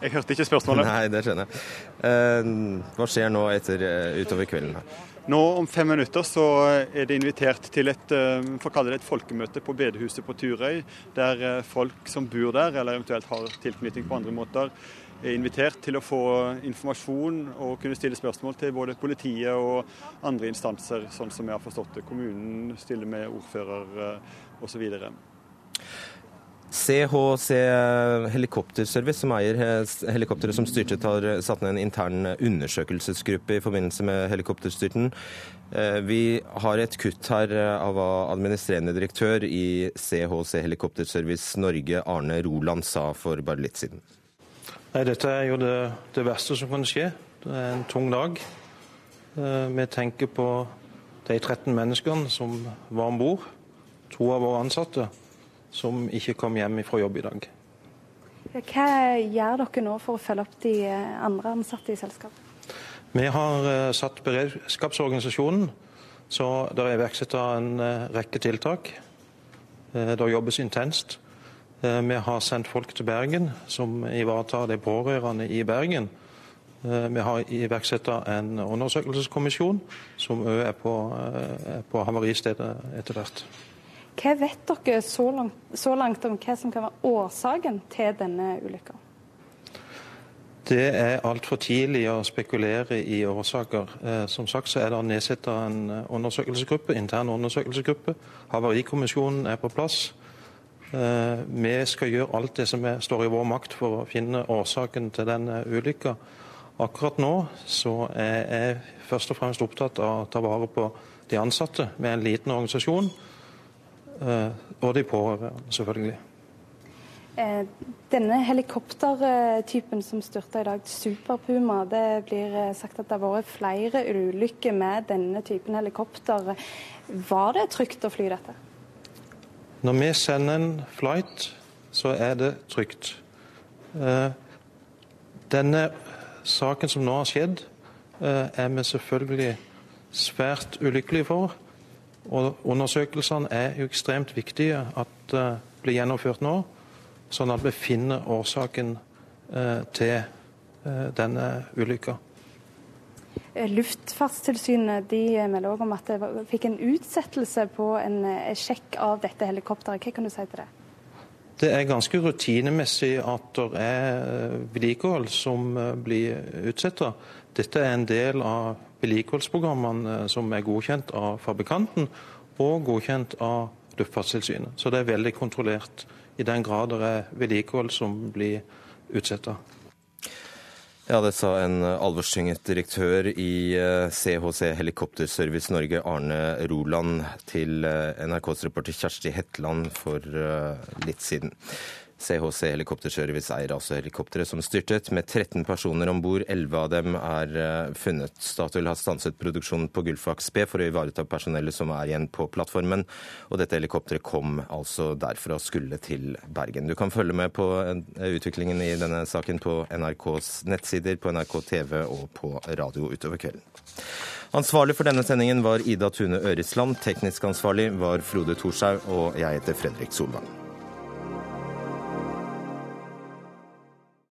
Jeg hørte ikke spørsmålet. Nei, det skjønner jeg. Uh, hva skjer nå etter, uh, utover kvelden? her? Nå Om fem minutter så er det invitert til et, eh, et folkemøte på bedehuset på Turøy, der folk som bor der, eller eventuelt har tilknytning på andre måter, er invitert til å få informasjon og kunne stille spørsmål til både politiet og andre instanser, sånn som jeg har forstått det. Kommunen stiller med ordfører osv. CHC Helikopterservice, som eier helikopteret som styrtet, har satt ned en intern undersøkelsesgruppe i forbindelse med helikopterstyrten. Eh, vi har et kutt her av hva administrerende direktør i CHC Helikopterservice Norge, Arne Roland, sa for bare litt siden. Nei, Dette er jo det, det verste som kan skje. Det er en tung dag. Eh, vi tenker på de 13 menneskene som var om bord. To av våre ansatte som ikke kom hjem fra jobb i dag. Hva gjør dere nå for å følge opp de andre ansatte i selskapet? Vi har eh, satt beredskapsorganisasjonen, så det er iverksatt en eh, rekke tiltak. Eh, det jobbes intenst. Vi har sendt folk til Bergen som ivaretar de pårørende i Bergen. Vi har iverksatt en undersøkelseskommisjon som òg er på, på havaristedet etter hvert. Hva vet dere så langt, så langt, om hva som kan være årsaken til denne ulykka? Det er altfor tidlig å spekulere i årsaker. Eh, som sagt så er det nedsatt en undersøkelsesgruppe, intern undersøkelsesgruppe. Havarikommisjonen er på plass. Eh, vi skal gjøre alt det som står i vår makt for å finne årsaken til denne ulykka. Akkurat nå så er jeg først og fremst opptatt av å ta vare på de ansatte med en liten organisasjon Eh, og de pårørende, selvfølgelig. Eh, denne helikoptertypen som styrta i dag, Super Puma, det blir eh, sagt at det har vært flere ulykker med denne typen helikopter. Var det trygt å fly dette? Når vi sender en flight, så er det trygt. Denne saken som nå har skjedd, er vi selvfølgelig svært ulykkelige for. Og Undersøkelsene er jo ekstremt viktige at det uh, blir gjennomført nå, sånn at vi finner årsaken uh, til uh, denne ulykka. Luftfartstilsynet de melder også om at det fikk en utsettelse på en sjekk av dette helikopteret. Hva kan du si til det? Det er ganske rutinemessig at det er vedlikehold som blir utsatt. Dette er en del av vedlikeholdsprogrammene eh, som er godkjent av fabrikanten og godkjent av Luftfartstilsynet. Så det er veldig kontrollert i den grad det er vedlikehold som blir utsatt. Ja, det sa en alvorstynget direktør i CHC eh, Helikopterservice Norge, Arne Roland, til eh, NRKs reporter Kjersti Hetland for litt siden. CHC Helikopterservice eier altså helikopteret som styrtet, med 13 personer om bord. 11 av dem er uh, funnet. Statoil har stanset produksjonen på Gullfaks B for å ivareta personellet som er igjen på plattformen. Og dette helikopteret kom altså derfra og skulle til Bergen. Du kan følge med på uh, utviklingen i denne saken på NRKs nettsider, på NRK TV og på radio utover kvelden. Ansvarlig for denne sendingen var Ida Tune Øresland. Teknisk ansvarlig var Frode Thorshaug, og jeg heter Fredrik Solvang.